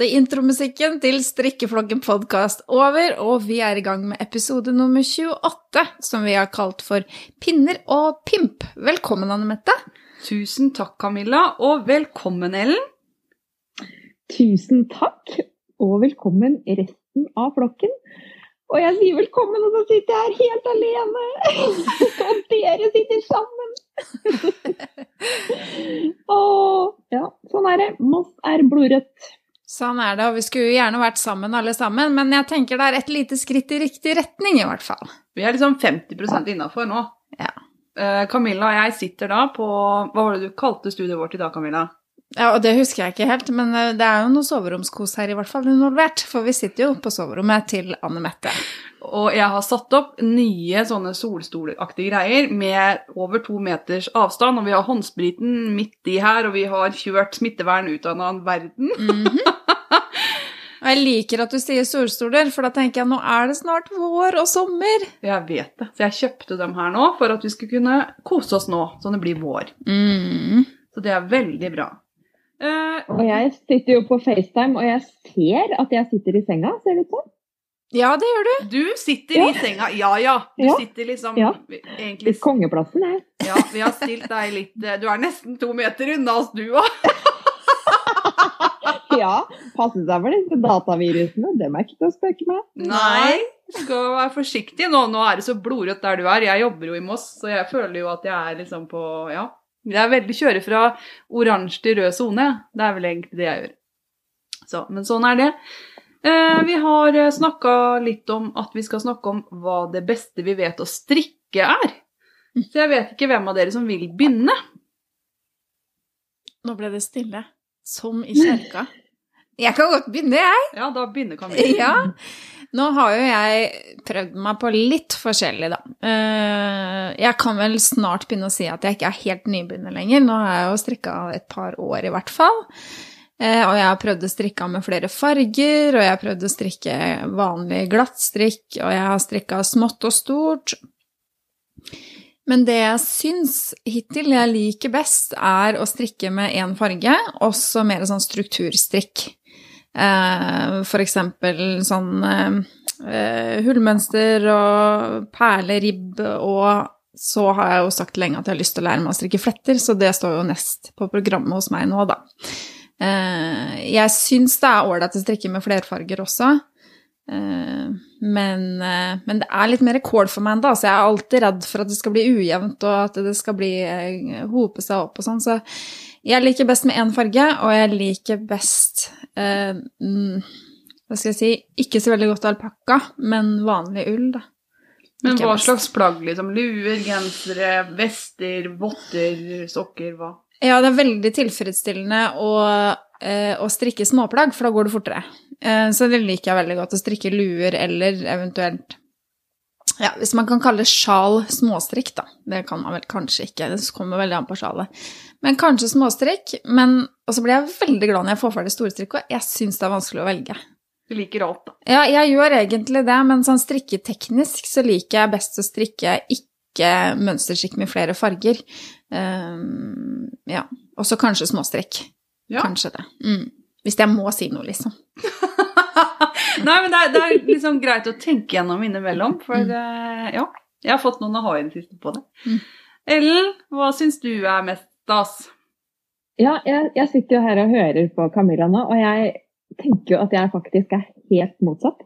Flotte intromusikken til Strikkeflokken podkast over, og vi er i gang med episode nummer 28, som vi har kalt for Pinner og pimp. Velkommen, Anne Mette. Tusen takk, Camilla, og velkommen, Ellen. Tusen takk, og velkommen resten av flokken. Og jeg sier velkommen, og så sitter jeg her helt alene. Og dere sitter sammen. og, ja, sånn er det. Moss er blodrødt. Sånn er det, og vi skulle jo gjerne vært sammen alle sammen, men jeg tenker det er et lite skritt i riktig retning, i hvert fall. Vi er liksom 50% innafor nå. Ja. Eh, Camilla og jeg sitter da på Hva var det du kalte studiet vårt i dag, Camilla? Ja, og det husker jeg ikke helt, men eh, det er jo noe soveromskos her i hvert fall involvert, for vi sitter jo på soverommet til Anne Mette. Og jeg har satt opp nye sånne solstolaktige greier med over to meters avstand, og vi har håndspriten midt i her, og vi har kjørt smittevern ut av en annen verden. Mhm. Og jeg liker at du sier solstoler, for da tenker jeg nå er det snart vår og sommer. Jeg vet det, så jeg kjøpte dem her nå for at vi skulle kunne kose oss nå, sånn det blir vår. Mm. Så det er veldig bra. Uh, Og jeg sitter jo på FaceTime, og jeg ser at jeg sitter i senga, ser det ut som. Ja, det gjør du. du sitter i senga, ja ja. Du Ja. sitter liksom Ja. egentlig I kongeplassen, jeg. Ja, vi har stilt deg litt eh, Du er nesten to meter unna oss, du òg. Ja, passe seg for disse datavirusene. Dem er ikke til å spøke med. Nei. Skal være forsiktig nå. Nå er det så blodrødt der du er. Jeg jobber jo i Moss, så jeg føler jo at jeg er liksom på Ja. Jeg er veldig kjører fra oransje til rød sone. Det er vel egentlig det jeg gjør. Så, men sånn er det. Eh, vi har snakka litt om at vi skal snakke om hva det beste vi vet å strikke er. Så jeg vet ikke hvem av dere som vil begynne. Nå ble det stille. Som i kjerka. Jeg kan godt begynne, jeg. Ja, da begynner Camilla. Ja. Nå har jo jeg prøvd meg på litt forskjellig, da. Eh, Jeg kan vel snart begynne å si at jeg ikke er helt nybegynner lenger. Nå har jeg jo strikka et par år, i hvert fall. Eh, Og jeg har prøvd å strikke med flere farger, og jeg har prøvd å strikke vanlig glattstrikk, og jeg har strikka smått og stort. Men det jeg syns hittil jeg liker best, er å strikke med én farge, også mer sånn strukturstrikk. Eh, For eksempel sånn eh, eh, hullmønster og perleribb, og så har jeg jo sagt lenge at jeg har lyst til å lære meg å strikke fletter, så det står jo nest på programmet hos meg nå, da. Jeg syns det er ålreit å strikke med flerfarger også. Men, men det er litt mer kål for meg ennå, så jeg er alltid redd for at det skal bli ujevnt, og at det skal bli hope seg opp og sånn. Så jeg liker best med én farge, og jeg liker best eh, mm, Hva skal jeg si Ikke så veldig godt alpakka, men vanlig ull, da. Men hva best. slags plagg? liksom? Luer, gensere, vester, votter, sokker? Hva? Ja, det er veldig tilfredsstillende å, eh, å strikke småplagg, for da går det fortere. Eh, så det liker jeg veldig godt, å strikke luer eller eventuelt ja, Hvis man kan kalle sjal småstrikk, da. Det kan man vel kanskje ikke, det kommer veldig an på sjalet. Men kanskje småstrikk. Men og så blir jeg veldig glad når jeg får ferdig storstrikk, og jeg syns det er vanskelig å velge. Du liker alt, da. Ja, jeg gjør egentlig det, men sånn strikketeknisk så liker jeg best å strikke ikke mønsterstrikk med flere farger. Um, ja. Og så kanskje småstrikk. Ja. Kanskje det. Mm. Hvis jeg må si noe, liksom. Nei, men det er, det er liksom greit å tenke gjennom innimellom, for Mm. eh, ja. Jeg har fått noen siste på det. Mm. Ellen, hva syns du er mest stas? Ja, jeg, jeg sitter jo her og hører på Camilla nå, og jeg tenker jo at jeg faktisk er helt motsatt.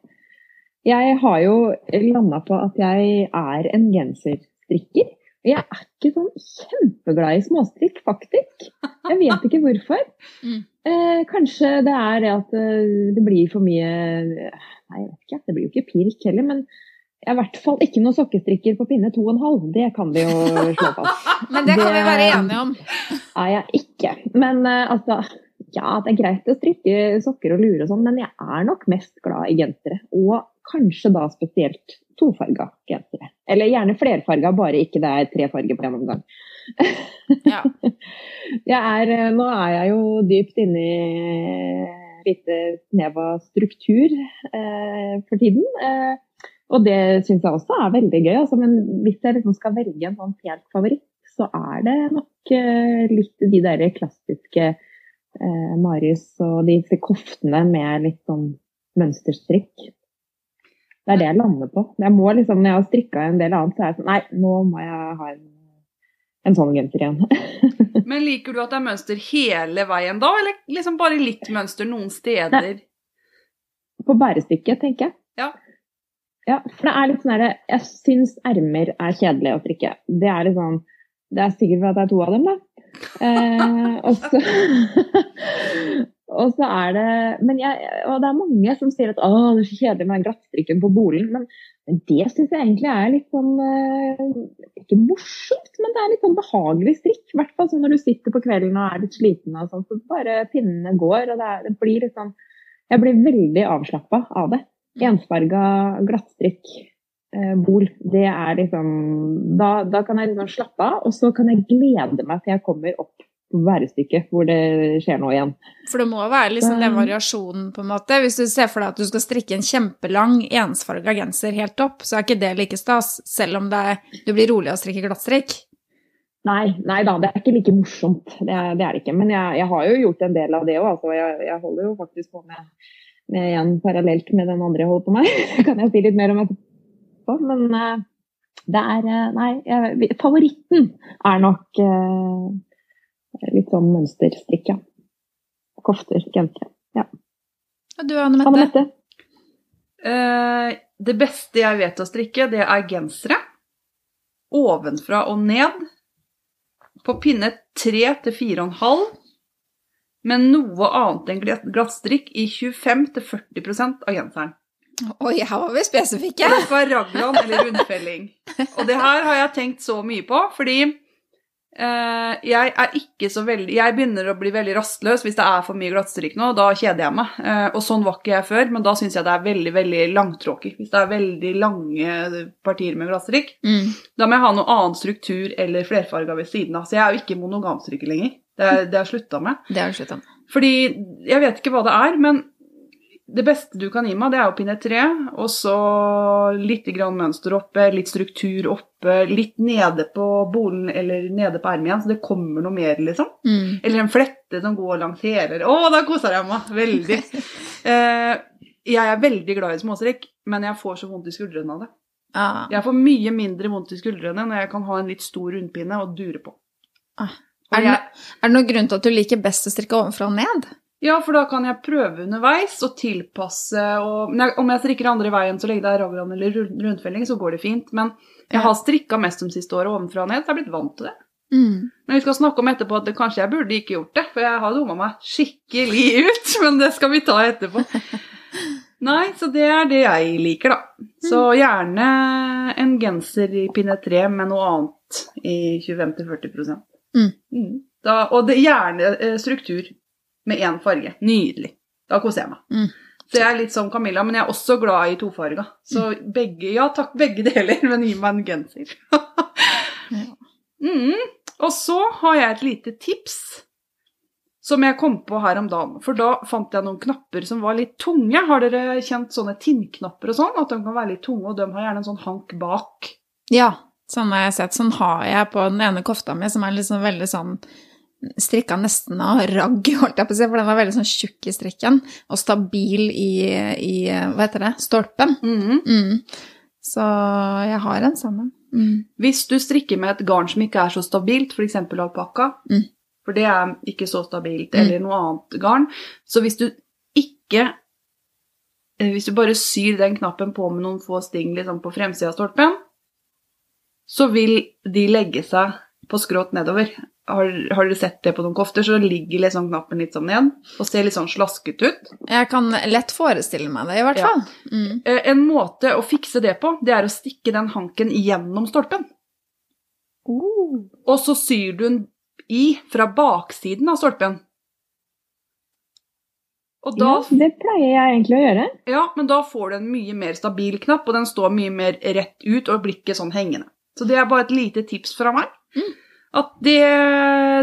Jeg har jo landa på at jeg er en genserstrikker. Jeg er ikke sånn kjempeglad i småstrikk, faktisk. Jeg vet ikke hvorfor. Mm. Eh, kanskje det er det at eh, det blir for mye Nei, jeg vet ikke. Det blir jo ikke pirk heller, men jeg er i hvert fall ikke noen sokkestrikker på pinne to og en halv. Det kan vi jo slå fast. Men det kan vi være enige om. Nei, jeg er ikke. Men eh, altså Ja, det er greit å strikke sokker og lure og sånn, men jeg er nok mest glad i gensere. Og kanskje da spesielt tofarga gensere. Eller gjerne flerfarga, bare ikke det er tre farger på en omgang. Ja. Er, eh, nå er jeg jo dypt inne i et lite snev av struktur eh, for tiden. Eh, og det syns jeg også er veldig gøy. Altså, men hvis jeg liksom skal velge en sånn helt favoritt, så er det nok eh, litt de der klassiske eh, Marius og disse koftene med litt sånn mønsterstrikk. Det er det jeg lander på. Jeg må liksom, Når jeg har strikka en del annet, så er jeg sånn Nei, nå må jeg ha en, en sånn genser igjen. Men liker du at det er mønster hele veien da, eller liksom bare litt mønster noen steder? på bærestykket, tenker jeg. Ja. Ja, for det er litt sånn herre Jeg syns ermer er kjedelig å strikke. Det er litt sånn Det er sikkert fordi det er to av dem, da. Eh, og så Og så er det jeg, Og det er mange som sier at å, det er så kjedelig med glattstrikken på bolen. Men, men det syns jeg egentlig er litt sånn eh, Ikke morsomt, men det er litt sånn behagelig strikk. I hvert fall sånn når du sitter på kvelden og er litt sliten og sånn, så bare pinnene går. Og det, er, det blir litt sånn Jeg blir veldig avslappa av det. Ensfarga glattstrikk. eh, Bol, det er liksom da, da kan jeg liksom slappe av, og så kan jeg glede meg til jeg kommer opp værestykket hvor det skjer noe igjen. For det må være liksom den variasjonen, på en måte. Hvis du ser for deg at du skal strikke en kjempelang ensfarga genser helt opp, så er ikke det like stas, selv om er, du blir rolig av å strikke glattstrikk. Nei, nei da, det er ikke like morsomt. Det er det, er det ikke. Men jeg, jeg har jo gjort en del av det òg. Altså, jeg, jeg holder jo faktisk på med, med en parallelt med den andre jeg holder på med. Det kan jeg si litt mer om etterpå. Men eh, det er eh, Nei, jeg, favoritten er nok eh, litt sånn mønsterstrikk, ja. Kofter, gensere. Og du, Anne Mette? Mette? Eh, det beste jeg vet å strikke, det er gensere. Ovenfra og ned. På pinne 3 til 4,5. Men noe annet enn glatt- glattstrikk i 25-40% av genseren. Oi, her var vi spesifikke! Det skal være raglan eller rundfelling. Og det her har jeg tenkt så mye på, fordi eh, jeg er ikke så veldig Jeg begynner å bli veldig rastløs hvis det er for mye glattstrikk nå. Da kjeder jeg meg. Uh, og sånn var ikke jeg før, men da syns jeg det er veldig veldig langtråkig. Hvis det er veldig lange partier med glattstrikk. Mm. Da må jeg ha noe annen struktur eller flerfarga ved siden av. Så jeg er jo ikke monogamstrikker lenger. Det det har jeg slutta med. Det har du slutta med. Fordi jeg vet ikke hva det er, men det beste du kan gi meg, det er jo pinne tre, og så litt grann mønster oppe, litt struktur oppe, litt nede på bolen eller nede på ermet igjen, så det kommer noe mer, liksom. Mm. Eller en flette som går langs hele Å, da koser jeg meg! Veldig. Eh, jeg er veldig glad i småstrikk, men jeg får så vondt i skuldrene av det. Ah. Jeg får mye mindre vondt i skuldrene når jeg kan ha en litt stor rundpinne og dure på. Ah. Er, det, er det noen grunn til at du liker best å strikke ovenfra og ned? Ja, for da kan jeg prøve underveis og tilpasse og jeg, Om jeg strikker andre veien så lenge det er raglan eller rund- rundfelling, så går det fint. Men jeg har strikka mest de siste åra ovenfra og ned, så jeg er blitt vant til det. Mm. Men vi skal snakke om etterpå at det, kanskje jeg burde ikke gjort det, for jeg har dumma meg skikkelig ut. Men det skal vi ta etterpå. Nei, så det er det jeg liker, da. Så gjerne en genser i pinne 3 med noe annet i 25-40 Mm. Mm. Da, Og det, gjerne eh, struktur med én farge. Nydelig. Da koser jeg meg. Mm. Så jeg er litt som Camilla, men jeg er også glad i tofarga. Så begge, ja takk, begge deler, men gi meg en genser. Mm. Og så har jeg et lite tips som jeg kom på her om dagen. For da fant jeg noen knapper som var litt tunge. Har dere kjent sånne tinnknapper og sånn? At de kan være litt tunge, og de har gjerne en sånn hank bak. Ja, sånn har jeg sett. Sånn har jeg på den ene kofta mi, som er liksom veldig sånn strikka nesten av ragg, holdt jeg på å si, for den er veldig sånn tjukk i strikken, og stabil i, i hva heter det, stolpen. Mhm. Mm. Så jeg har en sammen. Mm. Hvis du strikker med et garn som ikke er så stabilt, f.eks. alpakka, Mm. for det er ikke så stabilt, Mm. eller noe annet garn, så hvis du ikke eh, Hvis du bare syr den knappen på med noen få sting liksom på fremsida av stolpen, så vil de legge seg på skrått nedover. Har, har dere sett det på noen kofter, så ligger liksom knappen litt sånn ned og ser litt sånn slasket ut. Jeg kan lett forestille meg det, i hvert Ja. fall. Mm. Eh, En måte å fikse det på, det er å stikke den hanken gjennom stolpen. Og så syr du den i fra baksiden av stolpen. Og da, Ja, det pleier jeg egentlig å gjøre. ja, men da får du en mye mer stabil knapp, og den står mye mer rett ut og blir ikke sånn hengende. Så det er bare et lite tips fra meg. Mm. At det,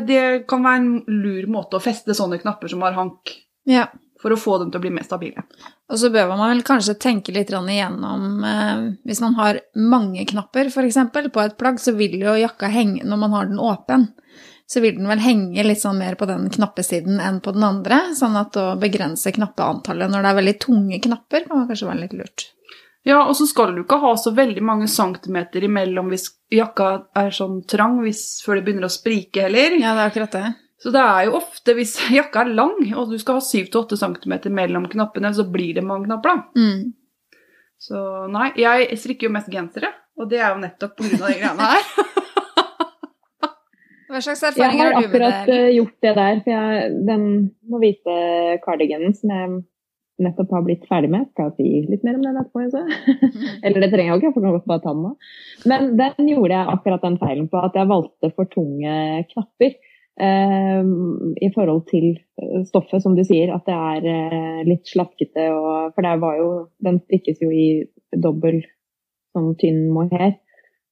det kan være en lur måte å feste sånne knapper som har hank, Ja. for å få dem til å bli mer stabile. Og så bør man vel kanskje tenke litt igjennom eh, Hvis man har mange knapper, f.eks., på et plagg, så vil jo jakka henge når man har den åpen. så vil den vel henge litt sånn mer på den knappesiden enn på den andre. Sånn at å begrense knappeantallet når det er veldig tunge knapper, kan kanskje være litt lurt. Ja, og så skal du ikke ha så veldig mange centimeter imellom hvis jakka er sånn trang hvis, før det begynner å sprike heller. Ja, det er akkurat det. Så det er jo ofte, hvis jakka er lang, og du skal ha 7-8 cm mellom knappene, så blir det mange knapper, da. Mm. Så nei, jeg strikker jo mest gensere, og det er jo nettopp pga. de greiene her. Hva slags Jeg erfaringer har har du med det. akkurat det? akkurat gjort det der, for jeg, den må vite cardiganen som jeg nettopp har blitt ferdig med. Skal jeg si litt mer om den etterpå? jeg? Eller det trenger jeg ikke, jeg får godt bare ta den nå. Men den gjorde jeg akkurat den feilen på, at jeg valgte for tunge knapper. eh, I forhold til stoffet, som du sier, at det er eh, litt slakkete. Og, for det var jo, den strikkes jo i dobbel sånn tynn mohair.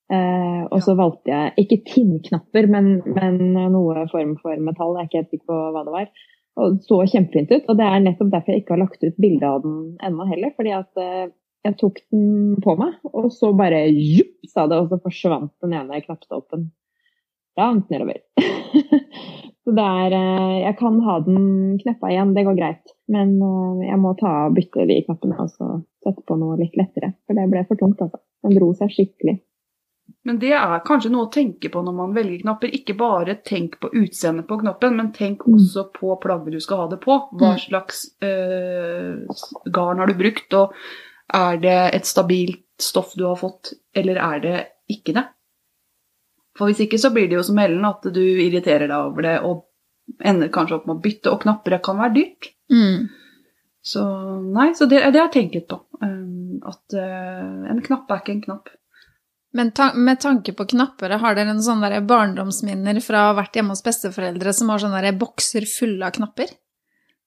Eh, og så valgte jeg ikke tinnknapper, men, men noe form for metall. Jeg er ikke helt sikker på hva det var. Og så kjempefint ut. Og det er nettopp derfor jeg ikke har lagt ut bilde av den ennå heller. Fordi at eh, jeg tok den på meg, og så bare jupp, sa det, og så forsvant den ene knappstolpen langt nedover. så det er eh, Jeg kan ha den kneppa igjen, det går greit. Men eh, jeg må ta bytte de knappene og så sette på noe litt lettere. For det ble for tungt, altså. Den dro seg skikkelig. Men det er kanskje noe å tenke på når man velger knapper. Ikke bare tenk på utseendet på knoppen, men tenk Mm. også på plagget du skal ha det på. Hva Mm. slags øh, garn har du brukt, og er det et stabilt stoff du har fått, eller er det ikke det? For hvis ikke så blir det jo som Ellen at du irriterer deg over det og ender kanskje opp med å bytte, og knapper kan være dyrt. Mm. Så nei, så det, det har jeg tenkt litt på. Um, at øh, en knapp er ikke en knapp. Men ta med tanke på knapper, har dere en sånn der barndomsminner fra å ha vært hjemme hos besteforeldre som har sånne bokser fulle av knapper?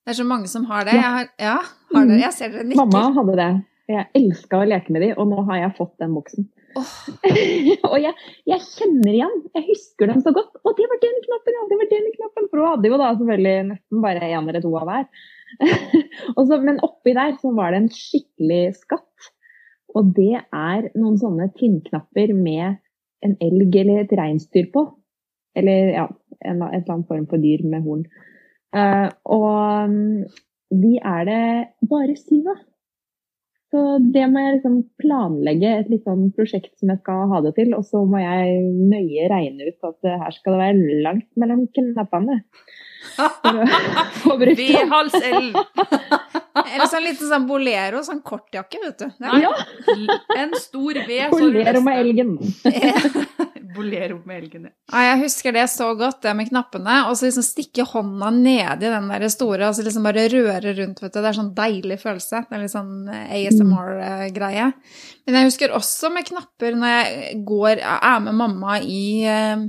Det er så mange som har det. Ja. Jeg har, ja, har dere? Jeg ser dere nikker. Mamma hadde det. Jeg elska å leke med de, og nå har jeg fått den boksen. Oh. og jeg, jeg kjenner igjen. Jeg husker dem så godt. Å, det var den knappen, ja! Det var den knappen. For hun hadde jo da selvfølgelig nesten bare én eller to av hver. Så- men oppi der så var det en skikkelig skatt. Og det er noen sånne tinnknapper med en elg eller et reinsdyr på. Eller ja, en, et eller annet form for dyr med horn. Uh, og mm, de er det bare syv av. Så det må jeg liksom planlegge et litt sånn prosjekt som jeg skal ha det til. Og så må jeg nøye regne ut at her skal det være langt mellom knappene. V-hals-L. Eller sånn liten sånn bolero, sånn kortjakke, vet du. Ja. en stor V. Bolero med elgen. Bolero med elgen. ja. Jeg husker det så godt, det med knappene. Og så liksom stikke hånda nedi den der store, og så liksom bare røre rundt, vet du. Det er sånn deilig følelse. Det er litt sånn ASMR-greie. Men jeg husker også med knapper når jeg går, er med mamma i, eh,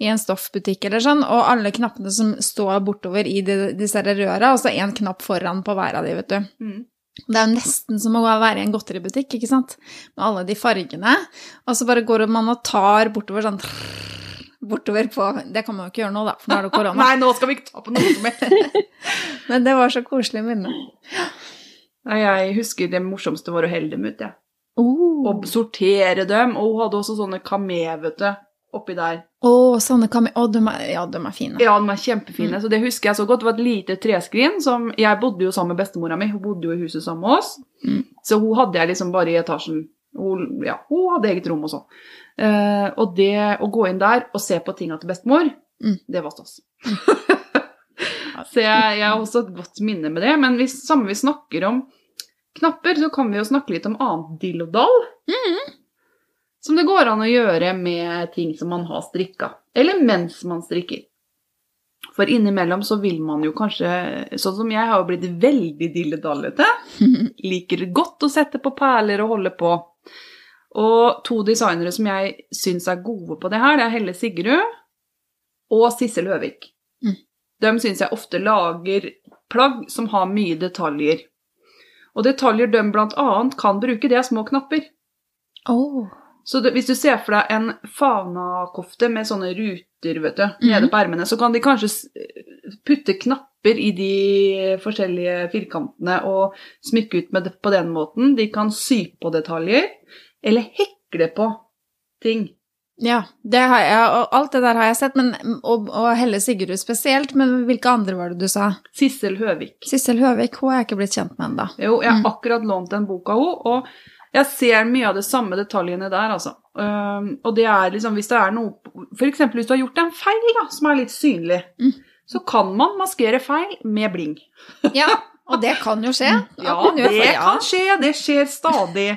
i en stoffbutikk eller sånn, og alle knappene som står bortover i de, disse røra, og så én knapp foran på hver av de, vet du. Mm. Det er jo nesten som å være i en godteributikk, ikke sant? Med alle de fargene. Og så bare går man og tar bortover sånn Bortover på Det kan man jo ikke gjøre nå, da, for nå er det korona. Nei, nå skal vi ikke ta på noe mer. Men det var så koselig minne. Nei, Jeg husker det morsomste var å helle dem ut, jeg. Oh. Og sortere dem. Og hun hadde også sånne kamé, vet du, oppi der. Å, sånne kan vi Å, de er, ja, de er fine. Ja, de er kjempefine. Så det husker jeg så godt. Det var et lite treskrin som Jeg bodde jo sammen med bestemora mi. Hun bodde jo i huset sammen med oss. Mm. Så hun hadde jeg liksom bare i etasjen. Hun, ja, hun hadde eget rom og sånn. Eh, og det å gå inn der og se på tinga til bestemor, Mm. det var stas. så jeg, jeg har også et godt minne med det. Men hvis samme vi snakker om knapper, så kan vi jo snakke litt om annet dill og dall. Som det går an å gjøre med ting som man har strikka. Eller mens man strikker. For innimellom så vil man jo kanskje Sånn som jeg har blitt veldig dilledallete. Liker godt å sette på perler og holde på. Og to designere som jeg syns er gode på det her, det er Helle Sigrud og Sissel Høvik. Mm. De syns jeg ofte lager plagg som har mye detaljer. Og detaljer de annet kan bruke, det er små knapper. Oh. Så det, hvis du ser for deg en fanakofte med sånne ruter vet du, nede Mhm. på ermene, så kan de kanskje putte knapper i de forskjellige firkantene og smykke ut med det på den måten. De kan sy på detaljer, eller hekle på ting. Ja, det har jeg, og alt det der har jeg sett, men, og, og Helle Sigurd spesielt, men hvilke andre var det du sa? Sissel Høvik. Sissel Høvik, hun har jeg ikke blitt kjent med ennå. Jo, jeg har Mm. akkurat lånt den boka henne, og jeg ser mye av de samme detaljene der, altså. Um, og det er liksom, hvis det er noe eksempel hvis du har gjort en feil, da, som er litt synlig, Mm. så kan man maskere feil med bling. Ja, og det kan jo skje. Ja, At man det feil, ja. kan skje. Det skjer stadig.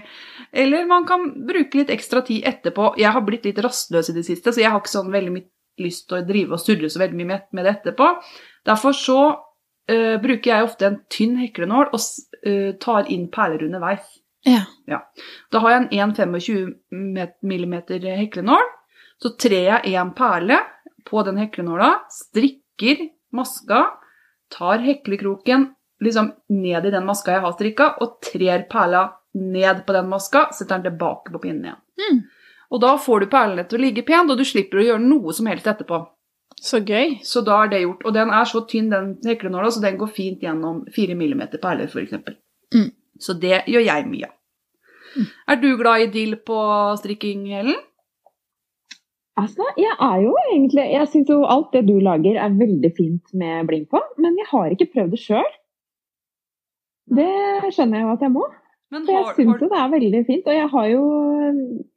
Eller man kan bruke litt ekstra tid etterpå. Jeg har blitt litt rastløs i det siste, så jeg har ikke sånn veldig mye lyst til å drive og surre så veldig mye med, det etterpå. Derfor så uh, bruker jeg ofte en tynn heklenål og eh, tar inn perler underveis. Ja. Da har jeg en 1,25 mm heklenål. Så trer jeg en perle på den heklenåla, strikker maska, tar heklekroken liksom ned i den maska jeg har strikka, og trer perla ned på den maska, setter den tilbake på pinnen igjen. Mm. Og da får du perlene til å ligge pent, og du slipper å gjøre noe som helst etterpå. Så gøy. Så da er det gjort. Og den er så tynn, den heklenåla, så den går fint gjennom 4 mm perler, f.eks. Mm. Så det gjør jeg mye av. Er du glad i dill på strikking, Ellen? Altså, jeg er jo egentlig Jeg syns jo alt det du lager er veldig fint med bling på, men jeg har ikke prøvd det sjøl. Det skjønner jeg jo at jeg må. Men For jeg har, syns jo det er veldig fint. Og jeg har jo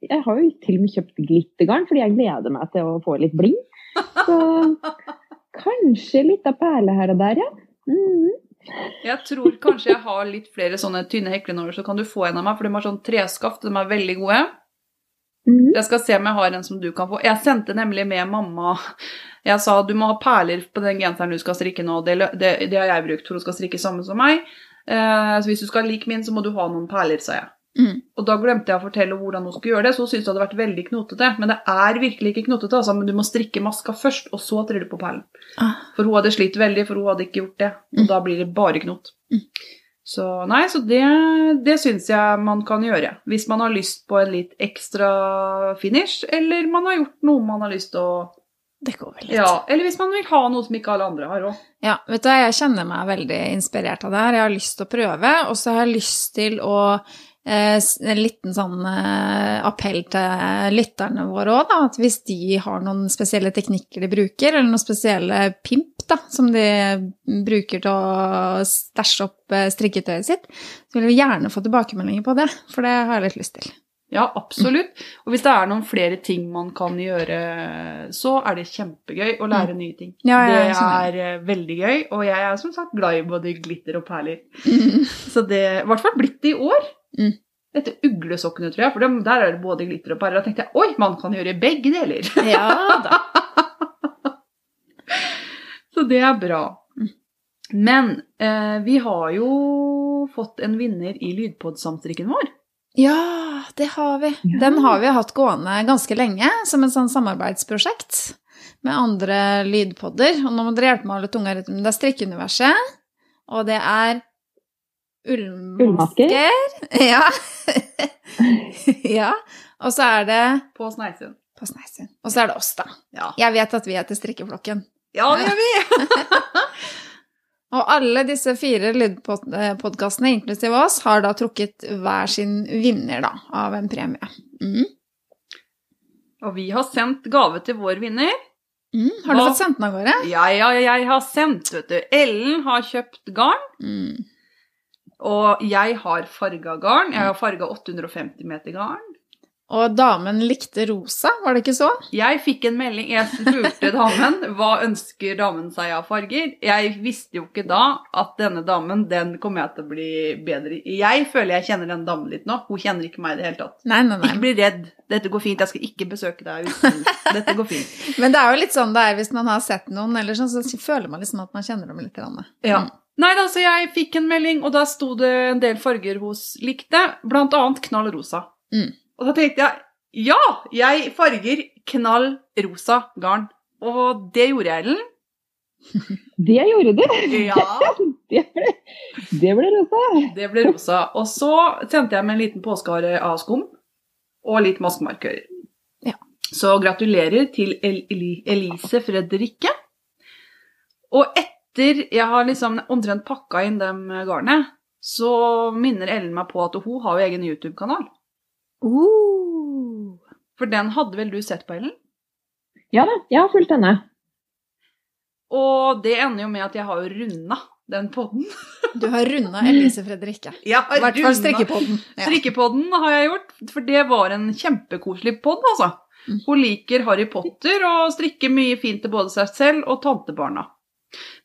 Jeg har jo til og med kjøpt glittergarn, fordi jeg gleder meg til å få litt bling. Så kanskje litt av perle her og der, ja. Mhm. Jeg tror kanskje jeg har litt flere sånne tynne heklenåler, så kan du få en av meg, for de har sånn treskaft, de er veldig gode. Mhm. Jeg skal se om jeg har en som du kan få. Jeg sendte nemlig med mamma Jeg sa du må ha perler på den genseren du skal strikke nå. Det, det, det har jeg brukt for hun skal strikke samme som meg. Eh, så hvis du skal like min, så må du ha noen perler, sa jeg. Mm. Og da glemte jeg å fortelle hvordan hun skulle gjøre det, så hun syntes det hadde vært veldig knotete. Men det er virkelig ikke knotete, altså, men du må strikke maska først, og så trille du på perlen. Ah. For hun hadde slitt veldig, for hun hadde ikke gjort det. Og Mm. da blir det bare knot. Mm. Så nei, så det, det syns jeg man kan gjøre. Hvis man har lyst på en litt ekstra finish, eller man har gjort noe man har lyst til å Det går vel litt. Ja, eller hvis man vil ha noe som ikke alle andre har òg. Ja, vet du jeg kjenner meg veldig inspirert av det her. Jeg har lyst til å prøve, og så har jeg lyst til å En liten sånn eh, appell til lytterne våre òg, da. At hvis de har noen spesielle teknikker de bruker, eller noen spesielle pimp da, som de bruker til å stæsje opp eh, strikketøyet sitt, så vil vi gjerne få tilbakemeldinger på det. For det har jeg litt lyst til. Ja, absolutt. Og hvis det er noen flere ting man kan gjøre, så er det kjempegøy å lære nye ting. Ja, Ja, det er sånn. veldig gøy, og jeg er som sagt glad i både glitter og perler. Så det I hvert fall blitt det i år. Mm. Dette uglesokkene, tror jeg, for dem, der er det både glitter og perler. Da tenkte jeg oi, man kan gjøre begge deler. Ja da. Så det er bra. Mm. Men eh, vi har jo fått en vinner i lydpodsamstrikken vår. Ja, det har vi. Ja. Den har vi hatt gående ganske lenge som en sånn samarbeidsprosjekt med andre lydpodder. Og nå må dere hjelpe meg å holde tunga rett, men det er Strikkeuniverset, og det er ullmasker. Ja. ja. Og så er det På Sneisund. på Sneisund. Og så er det oss, da. Ja. Jeg vet at vi heter Strikkeflokken. ja, det gjør vi! Og alle disse fire lydpodkastene, inklusiv oss, har da trukket hver sin vinner da, av en premie. Mm. Og vi har sendt gave til vår vinner. Mm. Har du og, fått sendt den av gårde? Ja, ja, jeg har sendt, vet du. Ellen har kjøpt garn, Mm. Og jeg har farga garn. Jeg har farga 850 meter garn. Og damen likte rosa, var det ikke så? Jeg fikk en melding, jeg spurte damen hva ønsker damen seg av farger. Jeg visste jo ikke da at denne damen, den kommer jeg til å bli bedre i. Jeg føler jeg kjenner den damen litt nå. Hun kjenner ikke meg i det hele tatt. Nei, nei, Ikke nei. bli redd. Dette går fint. Jeg skal ikke besøke deg uten. Dette går fint. Men det er jo litt sånn det er hvis man har sett noen, eller sånn, så føler man liksom at man kjenner dem litt. grann. Ja. Nei, da, så jeg fikk en melding, og da sto det en del farger hos likte, blant annet knall rosa. Mm. Og da tenkte jeg, ja, jeg farger knall rosa garn. Og det gjorde jeg, Ellen. Det gjorde du! Ja, Det ble, det ble rosa. det ble rosa. Og så sendte jeg med en liten påskehare av skum, og litt maskemarkører. Ja. Så gratulerer til El Elise Fredrikke. Og etter jeg har liksom omtrent pakka inn dem garnet, så minner Ellen meg på at hun har jo egen YouTube-kanal. Uh. For den hadde vel du sett på, Ellen? Ja da, jeg har fulgt denne. Og det ender jo med at jeg har jo runda den podden. Du har runda Elise Fredrikke. Ja, I hvert fall strikkepodden. Ja. Strikkepodden har jeg gjort, for det var en kjempekoselig podd, altså. Mm. Hun liker Harry Potter og strikker mye fint til både seg selv og tantebarna.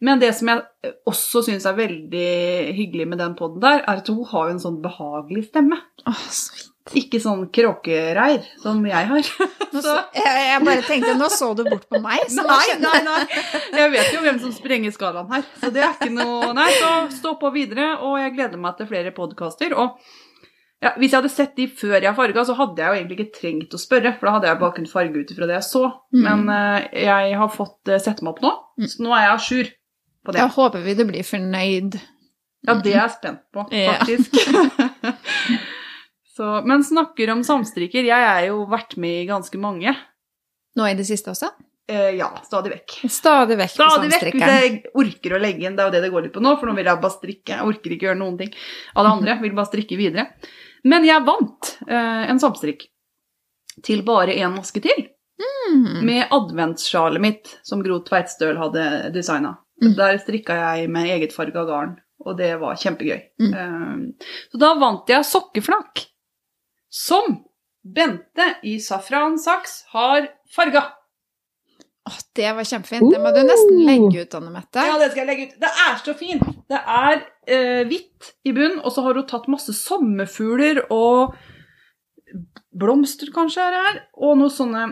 Men det som jeg også syns er veldig hyggelig med den podden der, er at hun har en sånn behagelig stemme. Åh, så fint. Ikke sånn kråkereir som jeg har. Så, jeg, bare tenkte, nå så du bort på meg. Nei, nei, nei. Jeg vet jo hvem som sprenger skalaen her. Så det er ikke noe Nei, så stå på videre, og jeg gleder meg til flere podkaster. Og ja, hvis jeg hadde sett de før jeg farga, så hadde jeg jo egentlig ikke trengt å spørre, for da hadde jeg bare kunnet farge ut ifra det jeg så. Mm. Men uh, jeg har fått uh, sette meg opp nå, Mm. så nå er jeg à jour på det. Da håper vi du blir fornøyd. Ja, det er jeg spent på, Ja. faktisk. så, men snakker om samstrikker. Jeg er jo vært med i ganske mange. Nå i det siste også? Eh, ja, stadig vekk. Stadig vekk på Stadig vekk hvis jeg orker å legge inn. Det er jo det det går litt på nå, for nå vil jeg bare strikke. Jeg orker ikke gjøre noen ting av det andre. Vil bare strikke videre. Men jeg vant eh, en samstrikk til bare én maske til, Mm. med adventssjalet mitt som Gro Tveitstøl hadde designa. Mm. Der strikka jeg med eget farga garn, og det var kjempegøy. Mm. Eh, så da vant jeg sokkeflak, som Bente i safran saks har farga. Åh, det var kjempefint. Det må du nesten legge ut, Anne Mette. Ja, det skal jeg legge ut. Det er så fint! Det er eh, hvitt i bunn, og så har hun tatt masse sommerfugler og blomster kanskje er det her, og noen sånne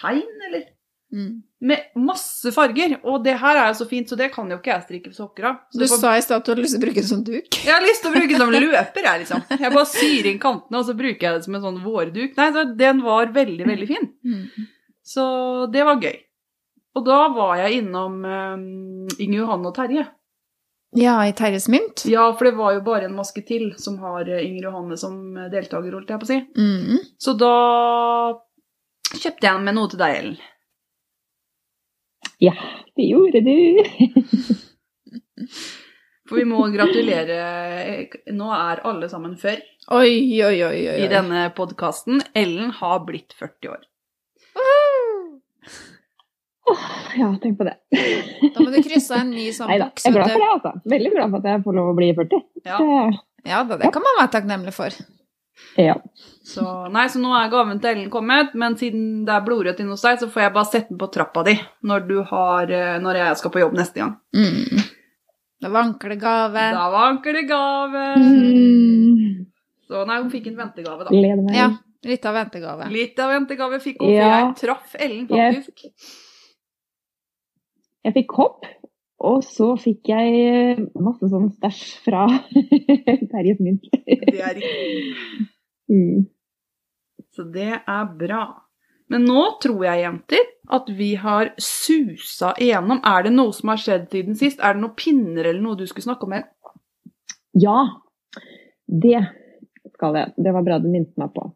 tegn, eller? Mm. Med masse farger. Og det her er jo så fint, så det kan jo ikke jeg strikke sokker av. Du får- sa i stad at du hadde lyst til å bruke det som duk. Jeg har lyst til å bruke det som løper, jeg, liksom. Jeg bare syr inn kantene, og så bruker jeg det som en sånn vårduk. Nei, så den var veldig, veldig fin. Mm. Så det var gøy. Og da var jeg innom eh, Inge Johanne og Terje. Ja, i Terjes mynt. Ja, for det var jo bare en maske til som har eh, Inger Johanne som eh, deltaker, holdt jeg på å si. Mm. Så da kjøpte jeg med noe til deg, Ellen. Ja, det gjorde du. For vi må gratulere eh, Nå er alle sammen før oi, oi, oi. oi. i denne podkasten. Ellen har blitt 40 år. Åh, ja, tenk på det. Da må du krysse en ny sånn Neida, boks. jeg er glad for det, altså. Veldig glad for at jeg får lov å bli 40. Ja. Ja da, det kan man være takknemlig for. Ja. Så, nei, så nå er gaven til Ellen kommet, men siden det er blodrødt inne hos deg, så får jeg bare sette den på trappa di når, du har, eh, når jeg skal på jobb neste gang. Mm. Da vanker det gave. Da vanker det gave! Mm. Så nei, hun fikk en ventegave, da. Gleder meg. Ja, litt av ventegave. Litt av ventegave fikk hun, for Ja. jeg traff Ellen, faktisk. faktisk. Jeg fikk kopp, og så fikk jeg eh, masse sånn stæsj fra Terjes mynt. Det er riktig. Mm. Så det er bra. Men nå tror jeg, jenter, at vi har susa igjennom. Er det noe som har skjedd siden sist? Er det noen pinner eller noe du skulle snakke om? Ja, det skal jeg. Det var bra du minnet meg på.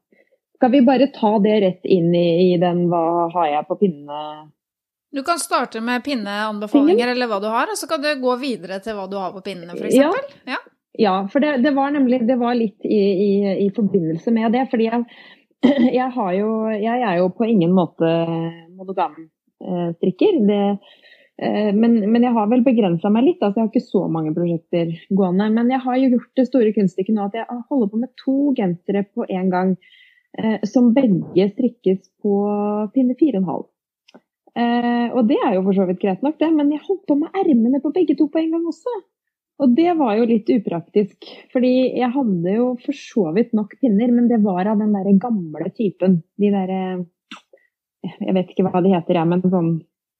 Skal vi bare ta det rett inn i, i den 'hva har jeg på pinne'? Du kan starte med pinneanbefalinger eller hva du har, og så kan du gå videre til hva du har på pinnene, f.eks. Ja. Ja. Ja, for det, det var nemlig det var litt i, i, i forbindelse med det. Fordi jeg, jeg har jo Jeg er jo på ingen måte monogam eh, strikker. Det, eh, men, men jeg har vel begrensa meg litt. altså Jeg har ikke så mange prosjekter gående. Men jeg har jo gjort det store kunststykket nå at jeg holder på med to gensere på en gang. Eh, som begge strikkes på pinne 4,5. Eh, og det er jo for så vidt greit nok, det. Men jeg holdt på med ermene på begge to på en gang også. Og det var jo litt upraktisk, fordi jeg hadde jo for så vidt nok pinner, men det var av den derre gamle typen. De derre Jeg vet ikke hva de heter, jeg, men sånn,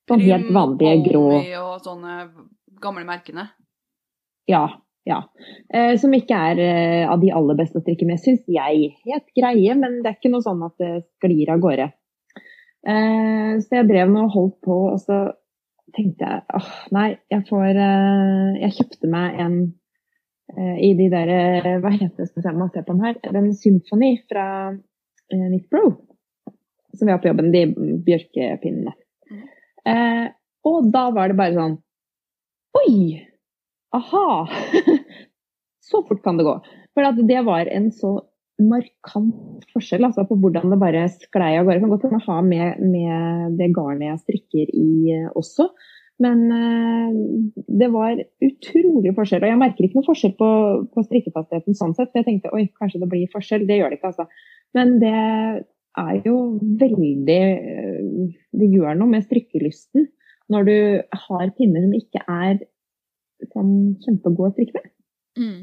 sånn helt vanlige grå og sånne gamle merkene. Ja. ja. Eh, som ikke er eh, av de aller beste å strikke med, syns jeg. Helt greie, men det er ikke noe sånn at det sklir av gårde. Eh, så jeg drev nå og holdt på, og så tenkte jeg åh, nei, jeg får eh, Jeg kjøpte meg en eh, i de der eh, Hva heter det, skal se, må på den her. En symfoni fra eh, Nick Bro. Som vi har på jobben. De bjørkepinnene. Eh, og da var det bare sånn Oi! Aha! så fort kan det gå. For det var en så markant forskjell altså, på hvordan det bare sklei av gårde. Det kan godt hende ha med, med det garnet jeg strikker i eh, også. Men eh, det var utrolig forskjell. Og jeg merker ikke noe forskjell på, på strikkefastheten sånn sett. For jeg tenkte oi, kanskje det blir forskjell. Det gjør det ikke, altså. Men det er jo veldig eh, Det gjør noe med strikkelysten når du har pinner som ikke er sånn kjempegode å strikke med. Mm.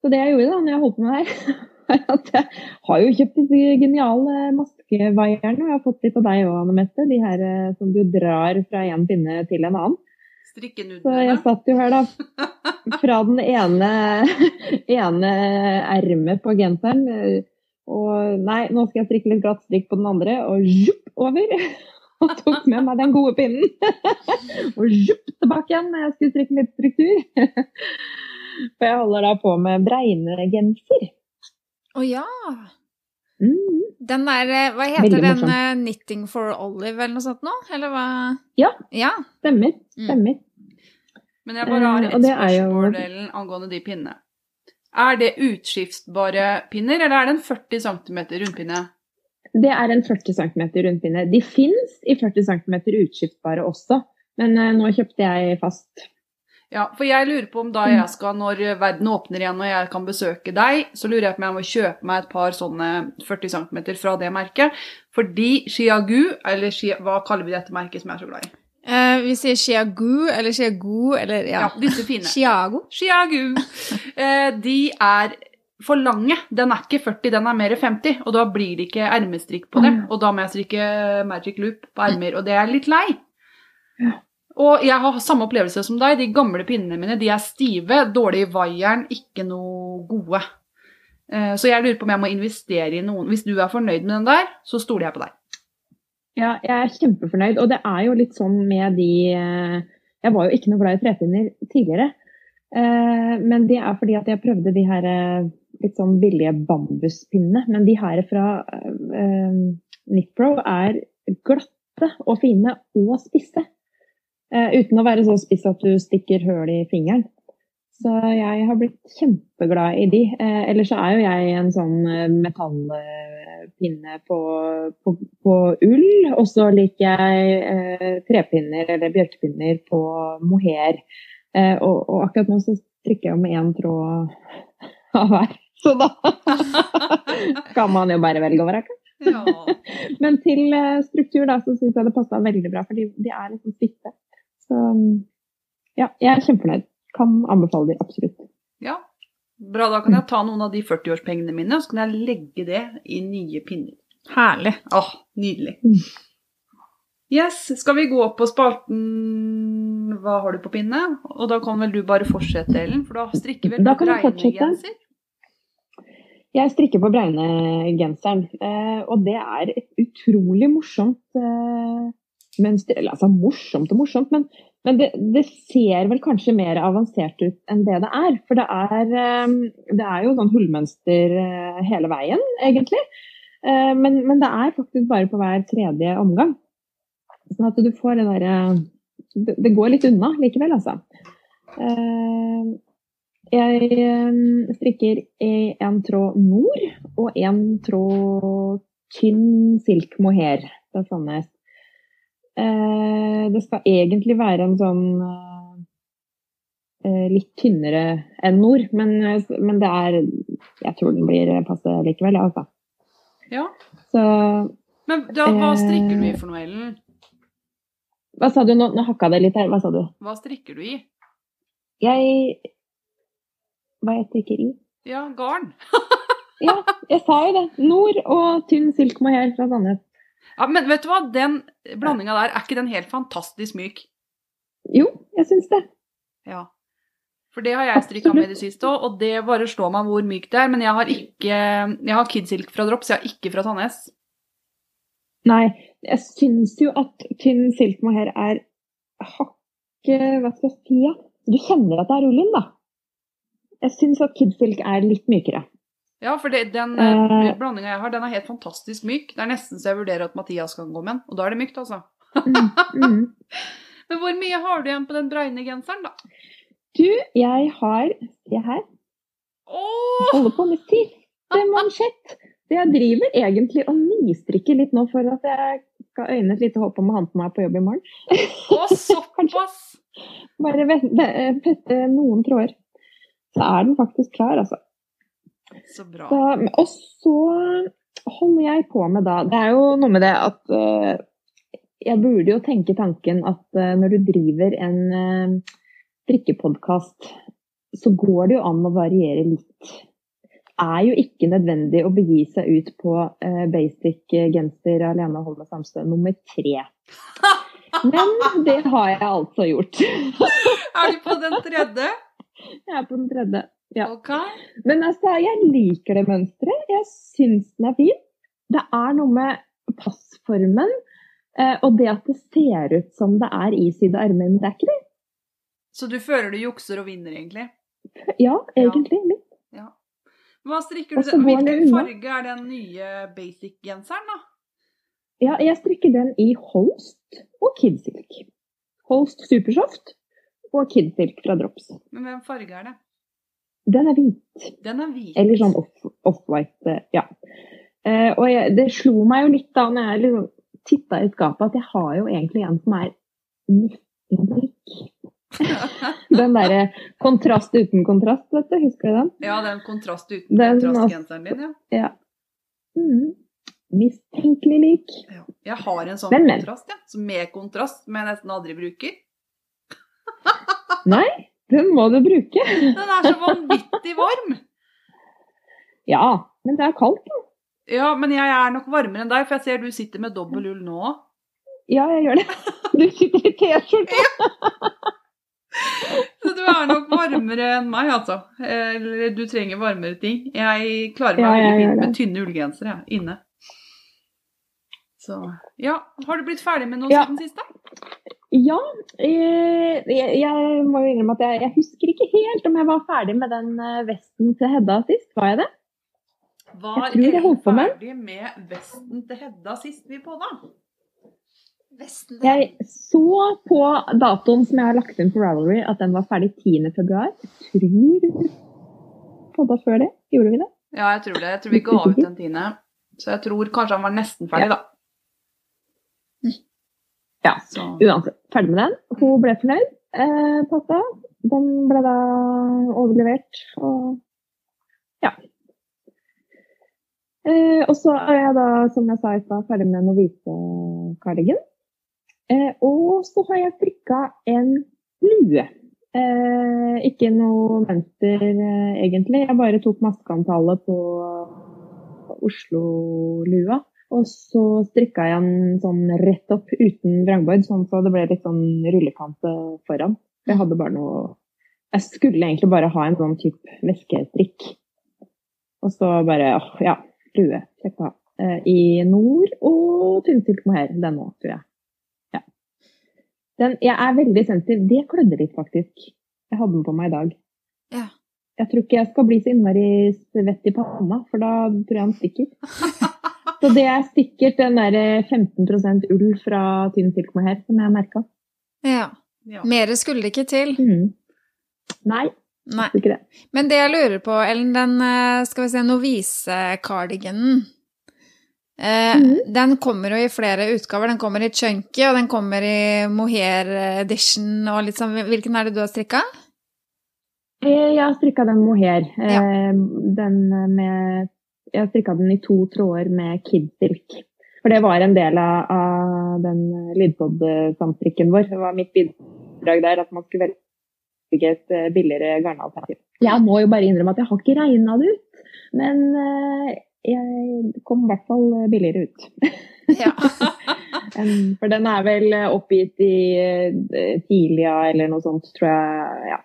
Så det jeg gjorde da når jeg holdt på med det her, er jeg har jo kjøpt disse geniale maskevaierne. Og jeg har fått litt av deg òg, Anne Mette. De her eh, som du drar fra en pinne til en annen. Så jeg satt jo her, da. Fra den ene, ene ermet på genseren. eh, Og nei, nå skal jeg strikke litt glatt strikk på den andre. Og zjupp over. Og tok med meg den gode pinnen. Og zjupp tilbake igjen når jeg skulle strikke litt struktur. For jeg holder da på med bregnegenser. Å ja. Mm. Den der eh, Hva heter Veldig den? eh, Knitting for Olive eller noe sånt nå? Eller hva? Ja. Ja. Stemmer. Mm. Men jeg bare har Eh, et og spørsmål jo- angående de pinnene. Er det utskiftbare pinner, eller er det en 40 cm rundpinne? Det er en 40 cm rundpinne. De fins i 40 cm utskiftbare også, men uh, nå kjøpte jeg fast. Ja, for jeg lurer på om da jeg skal, når verden åpner igjen og jeg kan besøke deg, så lurer jeg på om jeg må kjøpe meg et par sånne 40 cm fra det merket. Fordi Chiagu, eller Chia, hva kaller vi dette merket som jeg er så glad i? Eh, vi sier Chiagu eller Chiagu eller ja. Ja, disse fine. Chiago. Chiagu. Eh, de er for lange. Den er ikke 40, den er mer 50. Og da blir det ikke ermestrikk på det. Og da må jeg strikke magic loop på ermer, og det er litt lei. Og jeg har samme opplevelse som deg. De gamle pinnene mine de er stive, dårlig i vaieren, ikke noe gode. Eh, Så jeg lurer på om jeg må investere i noen. Hvis du er fornøyd med den der, så stoler jeg på deg. Ja, jeg er kjempefornøyd. Og det er jo litt sånn med de eh, Jeg var jo ikke noe glad i trepinner tidligere. Eh, Men det er fordi at jeg prøvde de her litt sånn billige bambuspinnene. Men de her fra Nipro er glatte og fine og spisse. Eh, uten å være så spiss at du stikker høl i fingeren. Så jeg har blitt kjempeglad i de. Eh, ellers så er jo jeg en sånn eh, metallpinne på, på, på ull. Og så liker jeg eh, trepinner eller bjørkepinner på mohair. Eh, og, og akkurat nå så strikker jeg med én tråd av hver. Så da kan man jo bare velge over. Ikke? Ja. Men til eh, struktur da, så syns jeg det passa veldig bra, for de, de er liksom spisse. Så ja, jeg er kjempefornøyd. Kan anbefale de absolutt. ja. Bra, da kan jeg ta noen av de 40-årspengene mine, og så kan jeg legge det i nye pinner. Herlig. Åh, nydelig. Mm. Yes, skal vi gå opp på spalten Hva har du på pinne? Og da kan vel du bare fortsette, Ellen, for da strikker vel Da du bregnegenser? Jeg strikker på bregnegenseren, genseren, og det er et utrolig morsomt eh, det, altså morsomt og morsomt, men, men det, det ser vel kanskje mer avansert ut enn det det er. For det er, eh, det er jo sånn hullmønster eh, hele veien, egentlig. Eh, men, men det er faktisk bare på hver tredje omgang. Sånn at du får det derre det, går litt unna likevel, altså. Jeg strikker en tråd nord og en tråd tynn silk mohair Det er Eh, det skal egentlig være en sånn eh, litt tynnere enn nord, men, eh, men det er Jeg tror den blir passe likevel, altså. Ja. Så Men da, hva Eh. strikker du i for noe, Ellen? hva sa du nå? Nå hakka det litt her. Hva sa du? Hva strikker du i? Jeg Hva jeg strikker i? Ja, garn. Ja, jeg sa jo det. Nord og tynn silk mohair fra Sandnes. Ja, men vet du hva, den blandinga der, er ikke den helt fantastisk myk? Jo, jeg syns det. Ja. For det har jeg strikka med i det siste òg, og det bare slår meg hvor mykt det er. Men jeg har ikke Jeg har Kidsilk fra Drops, jeg har ikke fra Tannes. Nei, jeg syns jo at tynn silk mohair er hakket Hva skal jeg si? Du kjenner at det er ullin, da. Jeg syns at kidsilk er litt mykere. Ja, for det, den Eh. uh, blandinga jeg har, den er helt fantastisk myk. Det er nesten så jeg vurderer at Mathias kan gå med den, og da er det mykt, altså. Mm, mm. Men hvor mye har du igjen på den bregnegenseren, da? Du, jeg har Se her. Oh! Holder på med siste mansjett. Så jeg driver egentlig og nistrikker litt nå for at jeg skal øyne et lite håp om å ha på meg på jobb i morgen. Å, såpass! Bare ve- feste noen tråder. Så er den faktisk klar, altså. Så bra. Da, og så holder jeg på med da Det er jo noe med det at uh, jeg burde jo tenke tanken at uh, når du driver en uh, drikkepodkast, så går det jo an å variere litt. Det er jo ikke nødvendig å begi seg ut på uh, basic genser alene og holde Samstø nummer tre. Men det har jeg altså gjort. Er du på den tredje? Jeg er på den tredje. Ja. Okay. Men altså, jeg liker det mønsteret. Jeg syns den er fin. Det er noe med passformen eh, og det at det ser ut som det er isydde armer, men det er ikke det. Så du føler du jukser og vinner, egentlig? Ja, egentlig. litt. Ja. Hva strikker du? Hvilken farge er den nye basic-genseren, da? Ja, jeg strikker den i Holst og Kidsilk. Holst Supersoft og Kidsilk fra Drops. Men hvem farge er det? Den er hvit. Den er hvit. Eller sånn off- off-white, Off ja. Eh, og jeg, det slo meg jo litt da når jeg liksom titta i skapet, at jeg har jo egentlig en som er nesten lik. Den derre kontrast uten kontrast, vet du. Husker du den? Ja, den kontrast uten kontrastgenseren din, ja. Ja. Mm. Mistenkelig lik. ja. Jeg har en sånn Men, men. kontrast, ja. Så med kontrast, som jeg nesten aldri bruker. Nei, den må du bruke. Den er så vanvittig varm! Ja, men det er kaldt, da. Ja, men jeg er nok varmere enn deg, for jeg ser du sitter med dobbel ull nå òg. Ja, jeg gjør det. Du sitter i T-skjorte. Så du er nok varmere enn meg, altså. Eller du trenger varmere ting. Jeg klarer meg Ja, veldig fint med tynne ullgensere inne. Så ja. Har du blitt ferdig med noe Ja. siden sist, da? Ja, eh, jeg, jeg må jo innrømme at jeg, jeg husker ikke helt om jeg var ferdig med den eh, vesten til Hedda sist. Var jeg det? Var Jeg tror jeg holdt på med. ferdig med vesten til Hedda sist vi på, da? Vesten Jeg så på datoen som jeg har lagt inn på Ravelry, at den var ferdig 10. februar. Jeg tror podda før det. Gjorde vi det? Ja, jeg tror det. Jeg tror vi ga ut den tiende. Så jeg tror kanskje han var nesten ferdig, da. Ja. Så Uansett, ferdig med den. Hun ble fornøyd. Eh, passa. Den ble da overlevert, og ja. Eh, og så er jeg da, som jeg sa i stad, ferdig med Novise-cardigan. Eh, og så har jeg strikka en lue. Eh, ikke noe mønster, eh, egentlig. Jeg bare tok maskeantallet på Oslo-lua. Og så strikka jeg den sånn rett opp uten vrangbord, sånn så det ble litt sånn rullekant eh, foran. Jeg hadde bare noe Jeg skulle egentlig bare ha en sånn type veskestrikk. Og så bare åh, ja, flue. Ha. Eh, I nord og tynnsilk mohair. Den òg, tror jeg. Ja. Den, jeg er veldig sensitiv. Det klødde litt, faktisk. Jeg hadde den på meg i dag. Ja. Jeg tror ikke jeg skal bli så innmari svett i panna, for da tror jeg den stikker. Så det er sikkert den der 15% ull fra tynn silk mohair som jeg merka. Ja. ja. Mer skulle det ikke til. Mm. Nei, Nei. ikke det. Men det jeg lurer på, Ellen, den eh, skal vi se, Novise-cardiganen eh, mm. Den kommer jo i flere utgaver. Den kommer i chunky, og den kommer i mohair edition og litt sånn Hvilken er det du har strikka? Eh, Jeg har strikka den mohair. Ja. Eh, Den med Jeg strikka den i to tråder med kidsilk. For det var en del av, av den lydpod-samstrikken vår. Det var mitt bidrag der at man skulle velge et eh, billigere garnalternativ. Jeg må jo bare innrømme at jeg har ikke regna det ut, men eh, jeg kom i hvert fall billigere ut. Ja. For den er vel oppgitt i eh, Tilia eller noe sånt, tror jeg. Ja.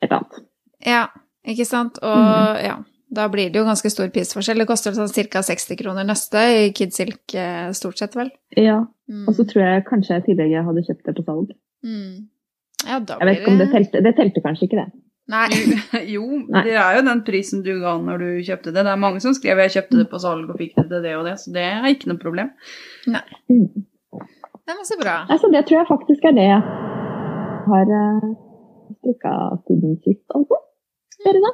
Et annet. ja. Ikke sant? Og mm. ja, da blir det jo ganske stor prisforskjell. Det koster sånn ca. 60 kroner nøste i Kidsilk eh, stort sett, vel? Ja. Mm. Og så tror jeg kanskje jeg i tillegg hadde kjøpt det på salg. Mm. Ja, da Jeg vet ikke om det telte. Det telte kanskje ikke det. Nei. Jo, det er jo den prisen du ga når du kjøpte det. Det er mange som skrev jeg kjøpte det på salg og fikk det til det og det, så det er ikke noe problem. Mm. Det var så bra. Altså, det tror jeg faktisk er det jeg har uh, strikka siden sist, altså. Dere da?